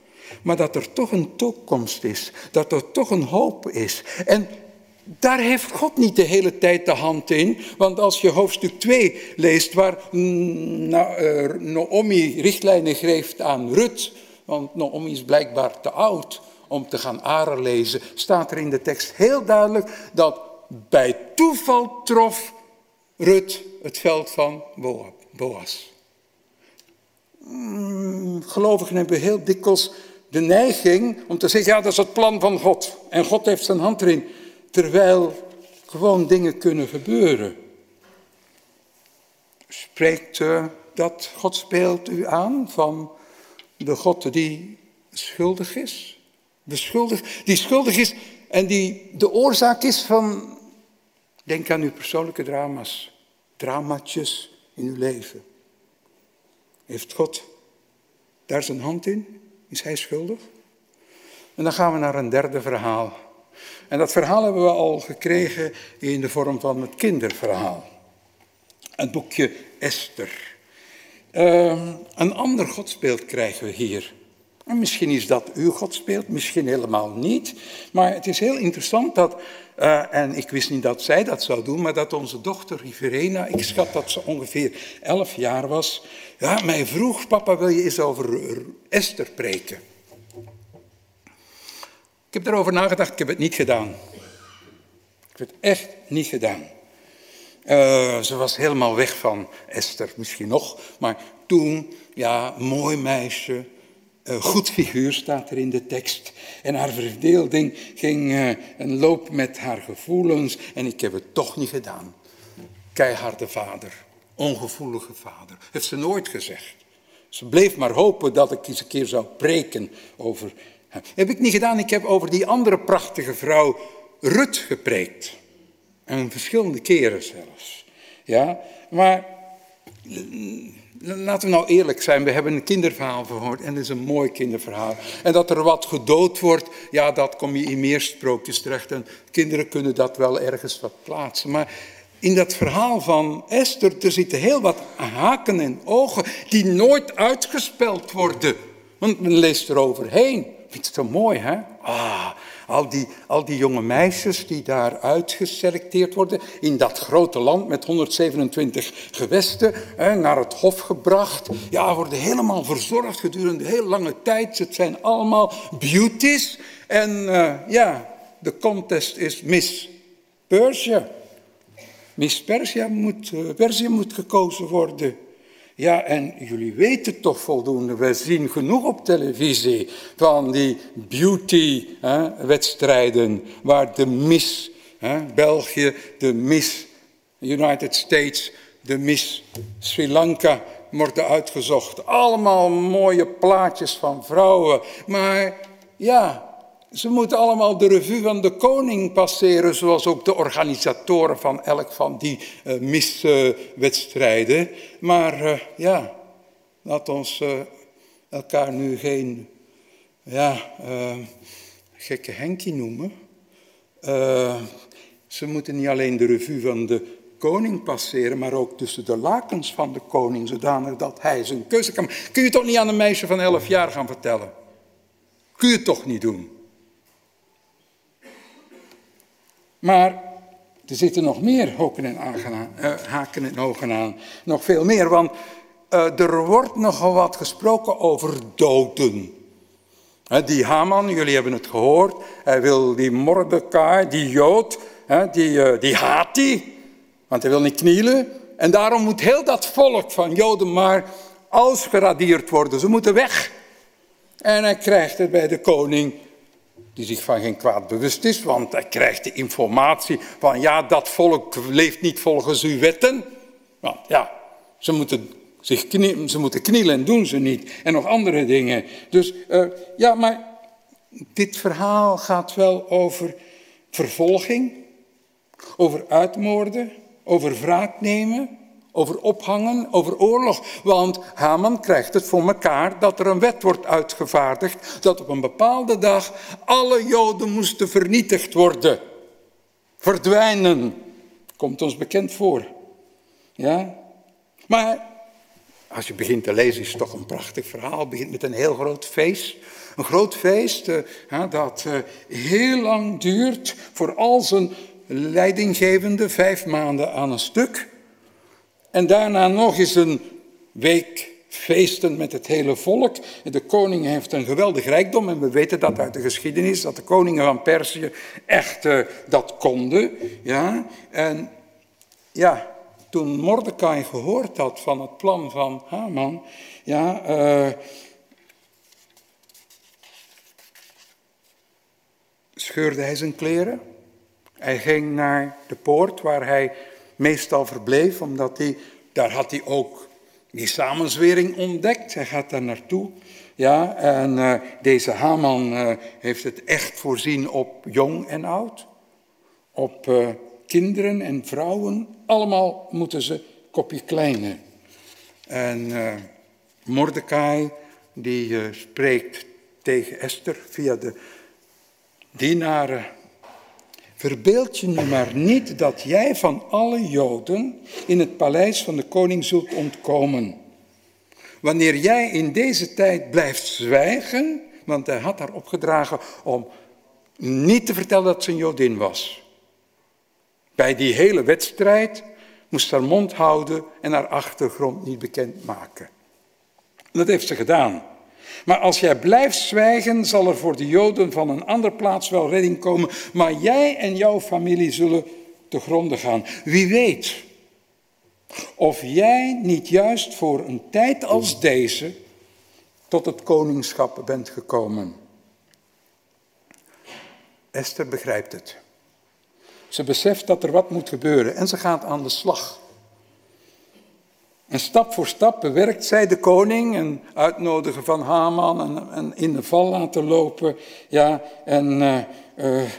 maar dat er toch een toekomst is, dat er toch een hoop is. En daar heeft God niet de hele tijd de hand in, want als je hoofdstuk 2 leest waar Naomi richtlijnen geeft aan Rut, want Naomi is blijkbaar te oud om te gaan aren lezen, staat er in de tekst heel duidelijk dat bij toeval trof Rut het veld van Boas. Hmm, gelovigen hebben heel dikwijls de neiging om te zeggen, ja dat is het plan van God en God heeft zijn hand erin terwijl gewoon dingen kunnen gebeuren. Spreekt uh, dat speelt u aan van de God die schuldig is? De schuldig, die schuldig is en die de oorzaak is van, denk aan uw persoonlijke drama's, dramatjes in uw leven. Heeft God daar zijn hand in? Is hij schuldig? En dan gaan we naar een derde verhaal. En dat verhaal hebben we al gekregen in de vorm van het kinderverhaal. Het boekje Esther. Uh, een ander godsbeeld krijgen we hier. En misschien is dat uw godsbeeld, misschien helemaal niet. Maar het is heel interessant dat, uh, en ik wist niet dat zij dat zou doen, maar dat onze dochter Riverena, ik schat dat ze ongeveer elf jaar was, ja, mij vroeg, papa wil je eens over Esther preken? Ik heb erover nagedacht, ik heb het niet gedaan. Ik heb het echt niet gedaan. Uh, ze was helemaal weg van Esther, misschien nog. Maar toen, ja, mooi meisje, goed figuur staat er in de tekst. En haar verdeelding ging uh, een loop met haar gevoelens. En ik heb het toch niet gedaan. Keiharde vader, ongevoelige vader. Heeft ze nooit gezegd. Ze bleef maar hopen dat ik eens een keer zou preken over heb ik niet gedaan. Ik heb over die andere prachtige vrouw Rut gepreekt. En verschillende keren zelfs. Ja, maar laten we nou eerlijk zijn. We hebben een kinderverhaal gehoord en het is een mooi kinderverhaal. En dat er wat gedood wordt, ja, dat kom je in meer sprookjes terecht. En kinderen kunnen dat wel ergens wat plaatsen. Maar in dat verhaal van Esther, er zitten heel wat haken en ogen die nooit uitgespeld worden. Want men leest er overheen vind het zo mooi, hè? Ah, al die, al die jonge meisjes die daar uitgeselecteerd worden in dat grote land met 127 gewesten, hè, naar het hof gebracht. Ja, worden helemaal verzorgd gedurende heel lange tijd. Het zijn allemaal beauties. En uh, ja, de contest is Miss Persia. Miss Persia moet, uh, Persia moet gekozen worden. Ja, en jullie weten toch voldoende, we zien genoeg op televisie van die beauty-wedstrijden waar de Miss hè, België, de Miss United States, de Miss Sri Lanka worden uitgezocht. Allemaal mooie plaatjes van vrouwen, maar ja, ze moeten allemaal de revue van de koning passeren, zoals ook de organisatoren van elk van die uh, miswedstrijden. maar uh, ja, laat ons uh, elkaar nu geen ja, gekke Henkie noemen. ze moeten niet alleen de revue van de koning passeren, maar ook tussen de lakens van de koning, zodanig dat hij zijn keuze kan. Kun je toch niet aan een meisje van elf jaar gaan vertellen? Kun je het toch niet doen? Maar er zitten nog meer hoken en uh, haken en ogen aan. Nog veel meer, want uh, er wordt nogal wat gesproken over doden. Die Haman, jullie hebben het gehoord, hij wil die Mordecai, die Jood, die, die haat hij, want hij wil niet knielen. En daarom moet heel dat volk van Joden maar ausgeradeerd worden. Ze moeten weg. En hij krijgt het bij de koning die zich van geen kwaad bewust is, want hij krijgt de informatie van ja, dat volk leeft niet volgens uw wetten. Want ja, ze moeten, zich knielen, ze moeten knielen en doen ze niet. En nog andere dingen. Dus uh, ja, maar dit verhaal gaat wel over vervolging, over uitmoorden, over wraak nemen, over ophangen, over oorlog. Want Haman krijgt het voor elkaar dat er een wet wordt uitgevaardigd dat op een bepaalde dag alle Joden moesten vernietigd worden. Verdwijnen. Komt ons bekend voor. Ja? Maar als je begint te lezen is het toch een prachtig verhaal. Het begint met een heel groot feest. Een groot feest uh, dat uh, heel lang duurt voor al zijn leidinggevende, vijf maanden aan een stuk. En daarna nog eens een week feesten met het hele volk. De koning heeft een geweldig rijkdom en we weten dat uit de geschiedenis, dat de koningen van Perzië echt uh, dat konden. Ja? En ja, toen Mordecai gehoord had van het plan van Haman, ja, uh, scheurde hij zijn kleren. Hij ging naar de poort waar hij meestal verbleef, omdat hij, daar had hij ook die samenzwering ontdekt. Hij gaat daar naartoe. Ja, en uh, deze Haman uh, heeft het echt voorzien op jong en oud. Op uh, kinderen en vrouwen. Allemaal moeten ze kopje kleine. En Mordecai die spreekt tegen Esther via de dienaren Verbeeld je nu maar niet dat jij van alle Joden in het paleis van de koning zult ontkomen. Wanneer jij in deze tijd blijft zwijgen, want hij had haar opgedragen om niet te vertellen dat ze een Jodin was. Bij die hele wedstrijd moest haar mond houden en haar achtergrond niet bekend maken. Dat heeft ze gedaan. Maar als jij blijft zwijgen, zal er voor de Joden van een andere plaats wel redding komen. Maar jij en jouw familie zullen te gronden gaan. Wie weet of jij niet juist voor een tijd als deze tot het koningschap bent gekomen. Esther begrijpt het. Ze beseft dat er wat moet gebeuren en ze gaat aan de slag. En stap voor stap bewerkt zij de koning en uitnodigen van Haman en, en in de val laten lopen. Ja, en uh, uh,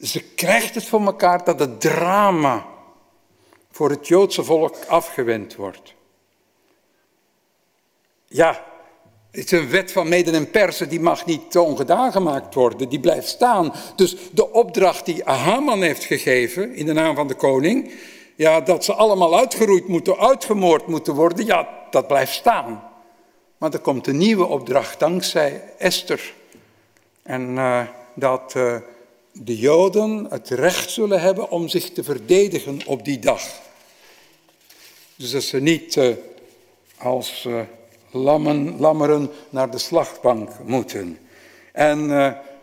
ze krijgt het voor elkaar dat het drama voor het Joodse volk afgewend wordt. Ja, het is een wet van meden en persen, die mag niet ongedaan gemaakt worden, die blijft staan. Dus de opdracht die Haman heeft gegeven in de naam van de koning, ja, dat ze allemaal uitgeroeid moeten, uitgemoord moeten worden, ja, dat blijft staan. Maar er komt een nieuwe opdracht dankzij Esther. En uh, dat uh, de Joden het recht zullen hebben om zich te verdedigen op die dag. Dus dat ze niet uh, als lammen, lammeren naar de slagbank moeten. En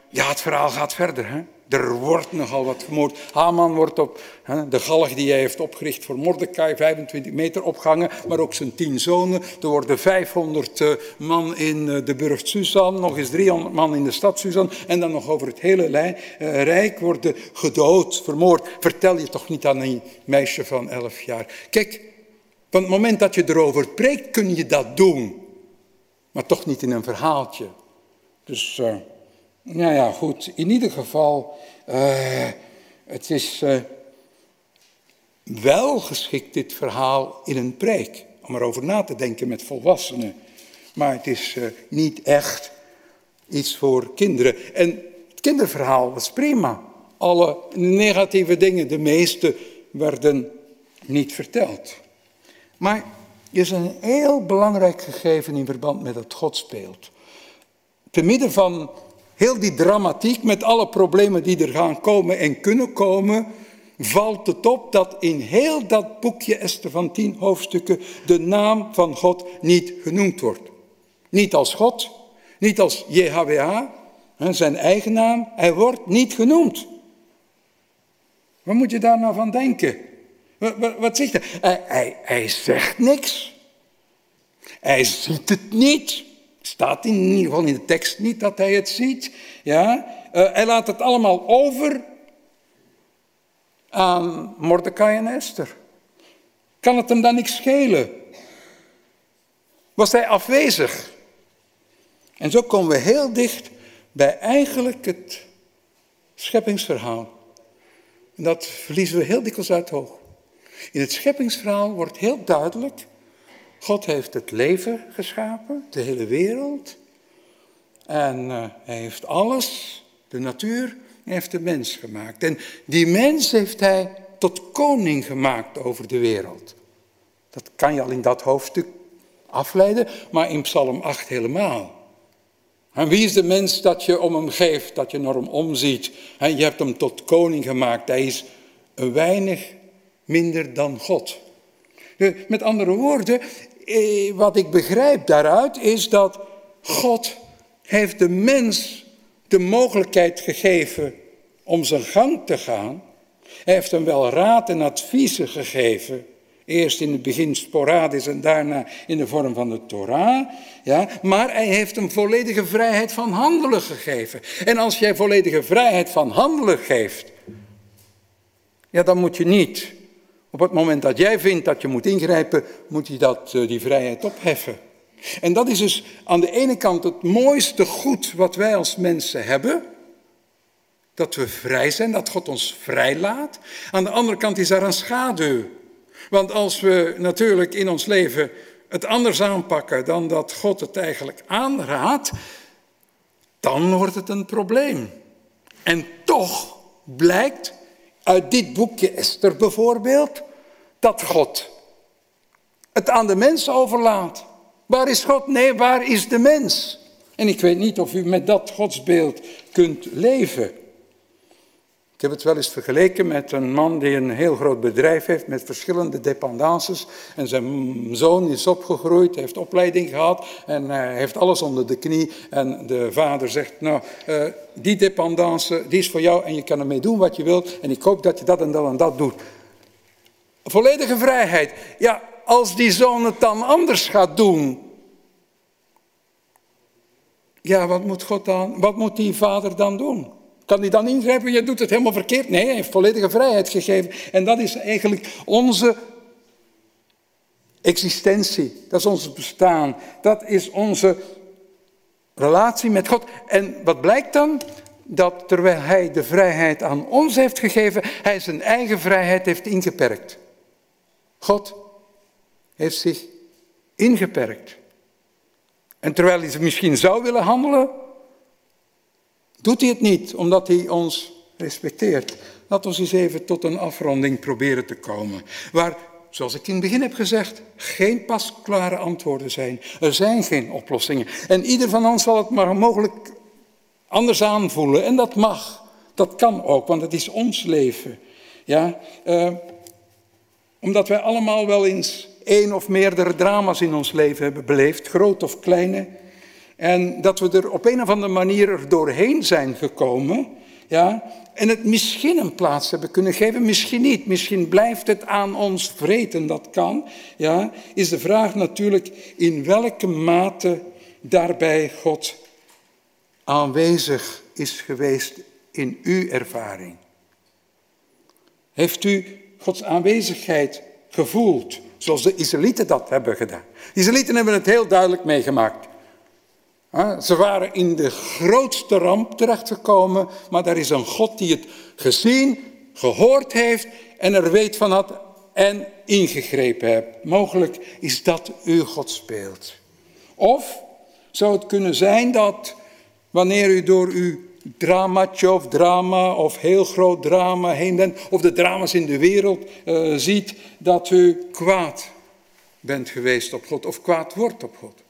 ja, het verhaal gaat verder. Hè? Er wordt nogal wat gemoord. Haman wordt op hè, de galg die hij heeft opgericht voor Mordecai 25 meter opgehangen, maar ook zijn tien zonen. Er worden 500 uh, eh, man in uh, de burcht Susan, nog eens 300 man in de stad Susan en dan nog over het hele uh, rijk worden gedood, vermoord. Vertel je toch niet aan een meisje van 11 jaar. Kijk, van het moment dat je erover preekt kun je dat doen, maar toch niet in een verhaaltje. Dus... Nou ja, goed. In ieder geval, uh, het is uh, wel geschikt, dit verhaal, in een preek. Om erover na te denken met volwassenen. Maar het is uh, niet echt iets voor kinderen. En het kinderverhaal was prima. Alle negatieve dingen, de meeste, werden niet verteld. Maar er is een heel belangrijk gegeven in verband met het God speelt. Te midden van heel die dramatiek met alle problemen die er gaan komen en kunnen komen, valt het op dat in heel dat boekje Esther van tien hoofdstukken de naam van God niet genoemd wordt. Niet als God, niet als JHWH, zijn eigen naam, hij wordt niet genoemd. Wat moet je daar nou van denken? Wat, zegt hij? Hij, hij? hij zegt niks. Hij ziet het niet. Staat in ieder geval in de tekst niet dat hij het ziet. Ja? Uh, hij laat het allemaal over aan Mordecai en Esther. Kan het hem dan niks schelen? Was hij afwezig? En zo komen we heel dicht bij eigenlijk het scheppingsverhaal. En dat verliezen we heel dikwijls uit het oog. In het scheppingsverhaal wordt heel duidelijk, God heeft het leven geschapen, de hele wereld. En uh, hij heeft alles, de natuur, hij heeft de mens gemaakt. En die mens heeft hij tot koning gemaakt over de wereld. Dat kan je al in dat hoofdstuk afleiden, maar in Psalm 8 helemaal. En wie is de mens dat je om hem geeft, dat je naar hem omziet? En je hebt hem tot koning gemaakt. Hij is een weinig minder dan God. Met andere woorden, eh, wat ik begrijp daaruit is dat God heeft de mens de mogelijkheid gegeven om zijn gang te gaan. Hij heeft hem wel raad en adviezen gegeven. Eerst in het begin sporadisch en daarna in de vorm van de Torah. Ja, maar hij heeft hem volledige vrijheid van handelen gegeven. En als jij volledige vrijheid van handelen geeft, ja, dan moet je niet. Op het moment dat jij vindt dat je moet ingrijpen, moet je dat, eh, die vrijheid opheffen. En dat is dus aan de ene kant het mooiste goed wat wij als mensen hebben. Dat we vrij zijn, dat God ons vrijlaat. Aan de andere kant is daar een schaduw. Want als we natuurlijk in ons leven het anders aanpakken dan dat God het eigenlijk aanraadt, dan wordt het een probleem. En toch blijkt uit dit boekje Esther bijvoorbeeld dat God het aan de mens overlaat. Waar is God? Nee, waar is de mens? En ik weet niet of u met dat godsbeeld kunt leven. Ik heb het wel eens vergeleken met een man die een heel groot bedrijf heeft met verschillende dependances. En zijn zoon is opgegroeid, heeft opleiding gehad en heeft alles onder de knie. En de vader zegt, nou, uh, die dependance die is voor jou en je kan ermee doen wat je wilt. En ik hoop dat je dat en dat en dat doet. Volledige vrijheid. Ja, als die zoon het dan anders gaat doen. Ja, wat moet God dan, wat moet die vader dan doen? Kan hij dan ingrijpen? Je doet het helemaal verkeerd. Nee, hij heeft volledige vrijheid gegeven. En dat is eigenlijk onze existentie. Dat is ons bestaan. Dat is onze relatie met God. En wat blijkt dan? Dat terwijl hij de vrijheid aan ons heeft gegeven, hij zijn eigen vrijheid heeft ingeperkt. God heeft zich ingeperkt. En terwijl hij misschien zou willen handelen, doet hij het niet, omdat hij ons respecteert. Laten we eens even tot een afronding proberen te komen. Waar, zoals ik in het begin heb gezegd, geen pasklare antwoorden zijn. Er zijn geen oplossingen. En ieder van ons zal het maar mogelijk anders aanvoelen. En dat mag. Dat kan ook, want het is ons leven. Ja, uh, omdat wij allemaal wel eens één of meerdere drama's in ons leven hebben beleefd, groot of kleine. En dat we er op een of andere manier er doorheen zijn gekomen. Ja, en het misschien een plaats hebben kunnen geven, misschien niet. Misschien blijft het aan ons vreten, dat kan. Ja, is de vraag natuurlijk in welke mate daarbij God aanwezig is geweest in uw ervaring. Heeft u Gods aanwezigheid gevoeld, zoals de Israëlieten dat hebben gedaan? De Israëlieten hebben het heel duidelijk meegemaakt. Ze waren in de grootste ramp terechtgekomen, maar daar is een God die het gezien, gehoord heeft en er weet van had en ingegrepen heeft. Mogelijk is dat uw God speelt. Of zou het kunnen zijn dat wanneer u door uw dramatje of drama of heel groot drama heen bent, of de drama's in de wereld uh, ziet, dat u kwaad bent geweest op God of kwaad wordt op God.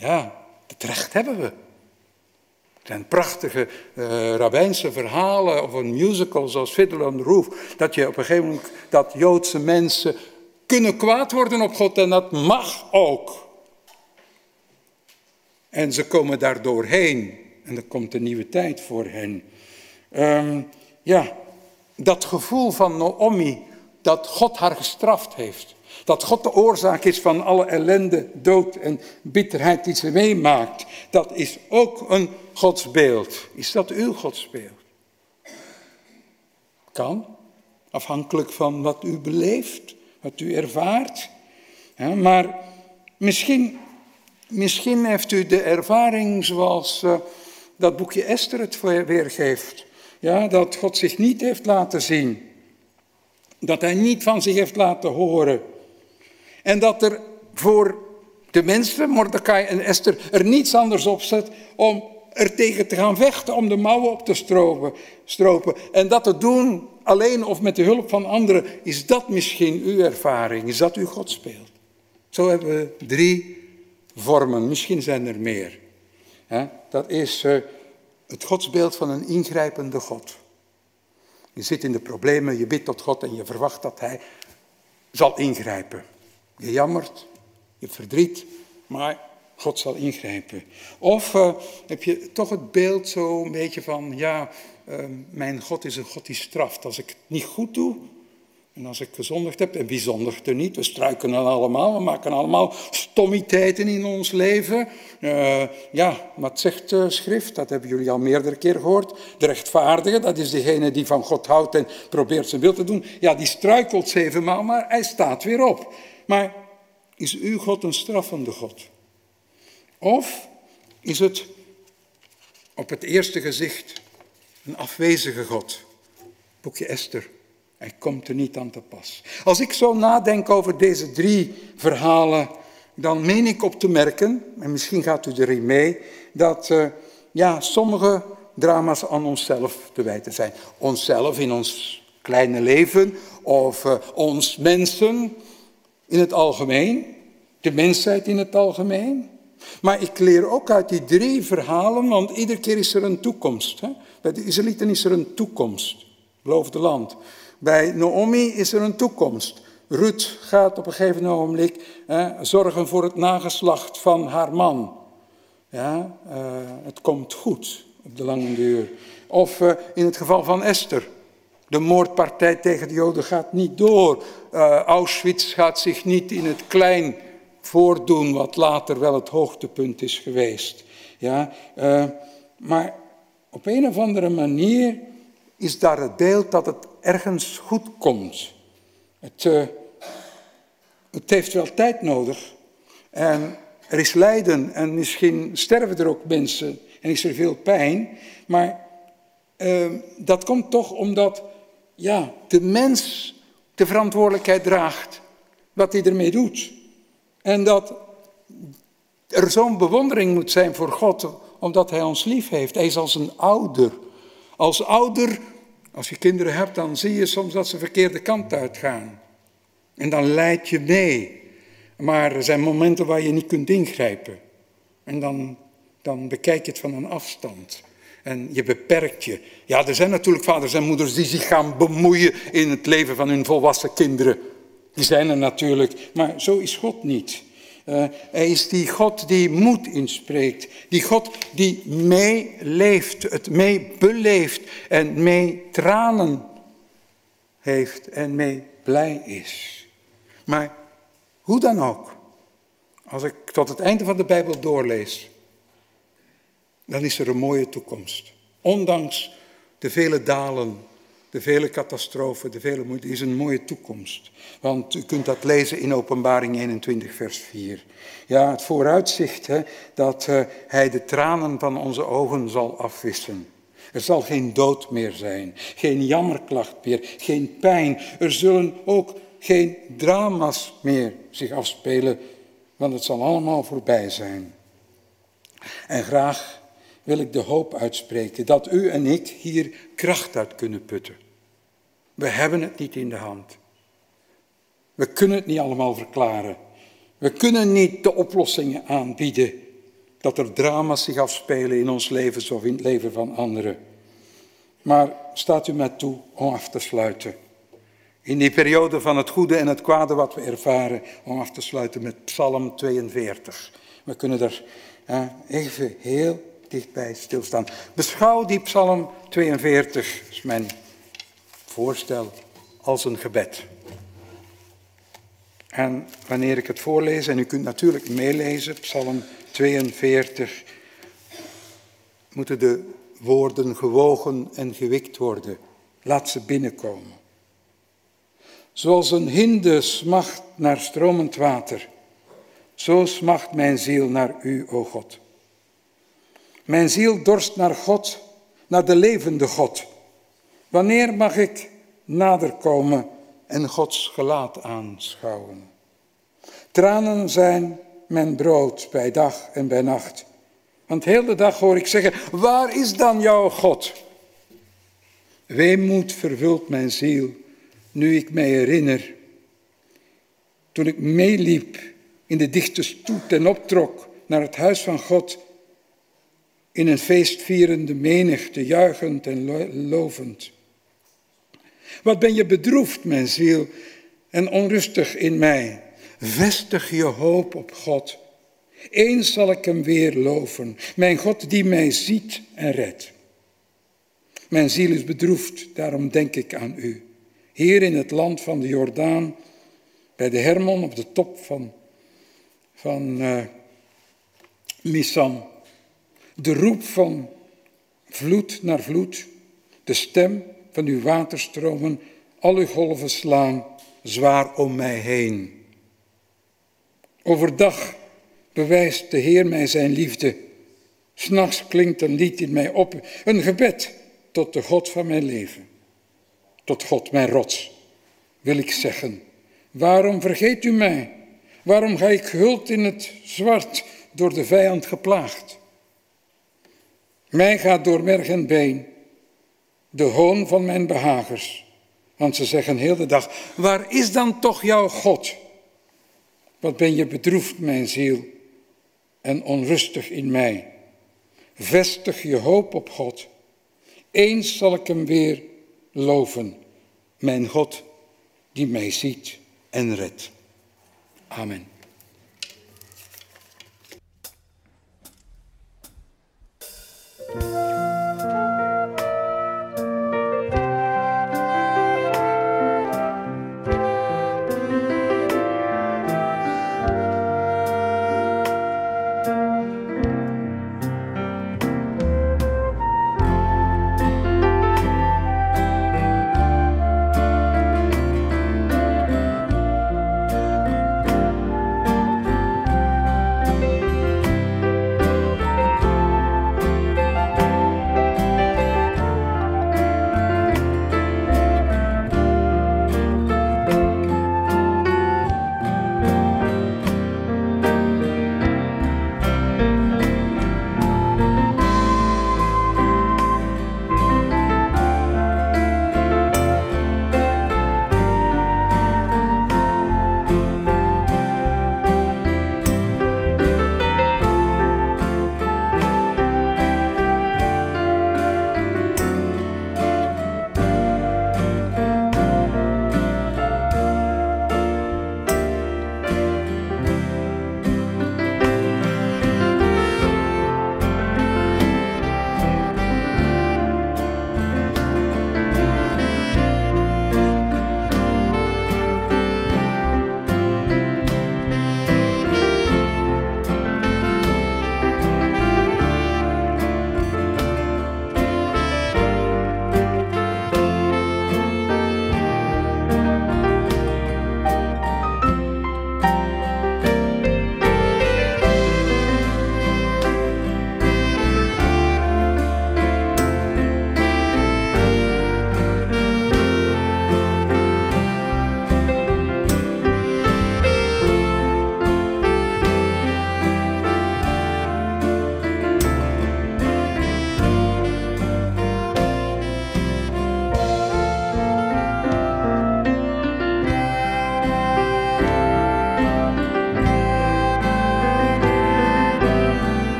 Ja, het recht hebben we. Er zijn prachtige uh, rabbijnse verhalen of een musical zoals Fiddler on the Roof. Dat je op een gegeven moment, dat Joodse mensen kunnen kwaad worden op God en dat mag ook. En ze komen daar doorheen en er komt een nieuwe tijd voor hen. Um, ja, dat gevoel van Naomi dat God haar gestraft heeft. Dat God de oorzaak is van alle ellende, dood en bitterheid die ze meemaakt. Dat is ook een godsbeeld. Is dat uw godsbeeld? Kan, afhankelijk van wat u beleeft, wat u ervaart. Maar misschien, misschien heeft u de ervaring zoals uh, dat boekje Esther het weergeeft. Ja, dat God zich niet heeft laten zien. Dat hij niet van zich heeft laten horen. En dat er voor de mensen, Mordecai en Esther, er niets anders op zet om er tegen te gaan vechten, om de mouwen op te stropen. stropen. En dat te doen alleen of met de hulp van anderen, is dat misschien uw ervaring? Is dat uw God speelt? Zo hebben we drie vormen, misschien zijn er meer. Dat is eh, het godsbeeld van een ingrijpende God. Je zit in de problemen, je bidt tot God en je verwacht dat Hij zal ingrijpen. Je jammert, je verdriet, maar God zal ingrijpen. Of uh, heb je toch het beeld zo een beetje van, ja, uh, mijn God is een God die straft. Als ik het niet goed doe, en als ik gezondigd heb, en wie zondigt er niet? We struikelen allemaal, we maken allemaal stommiteiten in ons leven. Uh, ja, wat zegt schrift? Dat hebben jullie al meerdere keren gehoord. De rechtvaardige, dat is degene die van God houdt en probeert zijn wil te doen. Ja, die struikelt zevenmaal, maar hij staat weer op. Maar is uw God een straffende God? Of is het op het eerste gezicht een afwezige God? Boekje Esther. Hij komt er niet aan te pas. Als ik zo nadenk over deze drie verhalen, dan meen ik op te merken, en misschien gaat u erin mee, dat uh, ja, sommige drama's aan onszelf te wijten zijn. Onszelf in ons kleine leven, of uh, ons mensen in het algemeen, de mensheid in het algemeen. Maar ik leer ook uit die drie verhalen, want iedere keer is er een toekomst. Hè? Bij de Israëlieten is er een toekomst, beloofde land. Bij Naomi is er een toekomst. Ruth gaat op een gegeven hè, zorgen voor het nageslacht van haar man. Ja, uh, het komt goed op de lange duur. Of uh, in het geval van Esther. De moordpartij tegen de Joden gaat niet door. Uh, Auschwitz gaat zich niet in het klein voordoen, wat later wel het hoogtepunt is geweest. Ja, maar op een of andere manier is daar het beeld dat het ergens goed komt. Het, uh, het heeft wel tijd nodig. En er is lijden en misschien sterven er ook mensen en is er veel pijn. Maar dat komt toch omdat ja, de mens de verantwoordelijkheid draagt wat hij ermee doet. En dat er zo'n bewondering moet zijn voor God, omdat Hij ons lief heeft. Hij is als een ouder. Als ouder als je kinderen hebt, dan zie je soms dat ze de verkeerde kant uitgaan. En dan leid je mee. Maar er zijn momenten waar je niet kunt ingrijpen. En dan, dan bekijk je het van een afstand. En je beperkt je. Ja, er zijn natuurlijk vaders en moeders die zich gaan bemoeien in het leven van hun volwassen kinderen. Die zijn er natuurlijk. Maar zo is God niet. Uh, hij is die God die moed inspreekt. Die God die meeleeft, het mee beleeft en mee tranen heeft en mee blij is. Maar hoe dan ook, als ik tot het einde van de Bijbel doorlees, dan is er een mooie toekomst. Ondanks de vele dalen de vele catastrofen, de vele moeite, is een mooie toekomst. Want u kunt dat lezen in Openbaring 21, vers 4. Ja, het vooruitzicht hè, dat uh, hij de tranen van onze ogen zal afwissen. Er zal geen dood meer zijn, geen jammerklacht meer, geen pijn. Er zullen ook geen drama's meer zich afspelen, want het zal allemaal voorbij zijn. En graag wil ik de hoop uitspreken dat u en ik hier kracht uit kunnen putten. We hebben het niet in de hand. We kunnen het niet allemaal verklaren. We kunnen niet de oplossingen aanbieden dat er drama's zich afspelen in ons leven of in het leven van anderen. Maar staat u mij toe om af te sluiten. In die periode van het goede en het kwade wat we ervaren, om af te sluiten met Psalm 42. We kunnen er even heel dichtbij stilstaan. Beschouw die Psalm 42, is mijn voorstel, als een gebed. En wanneer ik het voorlees, en u kunt natuurlijk meelezen, Psalm 42, moeten de woorden gewogen en gewikt worden. Laat ze binnenkomen. Zoals een hinde smacht naar stromend water, zo smacht mijn ziel naar u, o God. Mijn ziel dorst naar God, naar de levende God. Wanneer mag ik nader komen en Gods gelaat aanschouwen. Tranen zijn mijn brood bij dag en bij nacht. Want heel de dag hoor ik zeggen, waar is dan jouw God? Weemoed vervult mijn ziel, nu ik mij herinner. Toen ik meeliep in de dichte stoet en optrok naar het huis van God, in een feestvierende menigte, juichend en lovend. Wat ben je bedroefd, mijn ziel, en onrustig in mij. Vestig je hoop op God. Eens zal ik hem weer loven, mijn God die mij ziet en redt. Mijn ziel is bedroefd, daarom denk ik aan u. Hier in het land van de Jordaan, bij de Hermon op de top van, van uh, Misan. De roep van vloed naar vloed, de stem van uw waterstromen, al uw golven slaan zwaar om mij heen. Overdag bewijst de Heer mij zijn liefde. S'nachts klinkt een lied in mij op, een gebed tot de God van mijn leven. Tot God, mijn rots, wil ik zeggen. Waarom vergeet u mij? Waarom ga ik gehuld in het zwart, door de vijand geplaagd? Mij gaat door merg en been de hoon van mijn behagers. Want ze zeggen heel de dag, waar is dan toch jouw God? Wat ben je bedroefd, mijn ziel, en onrustig in mij. Vestig je hoop op God. Eens zal ik hem weer loven, mijn God die mij ziet en redt. Amen.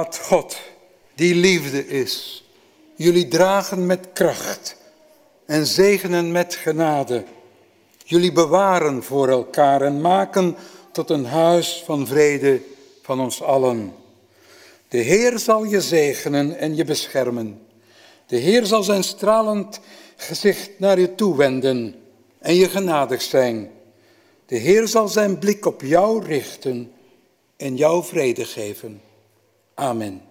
Laat God, die liefde is, jullie dragen met kracht en zegenen met genade. Jullie bewaren voor elkaar en maken tot een huis van vrede van ons allen. De Heer zal je zegenen en je beschermen. De Heer zal zijn stralend gezicht naar je toewenden en je genadig zijn. De Heer zal zijn blik op jou richten en jou vrede geven. Amen.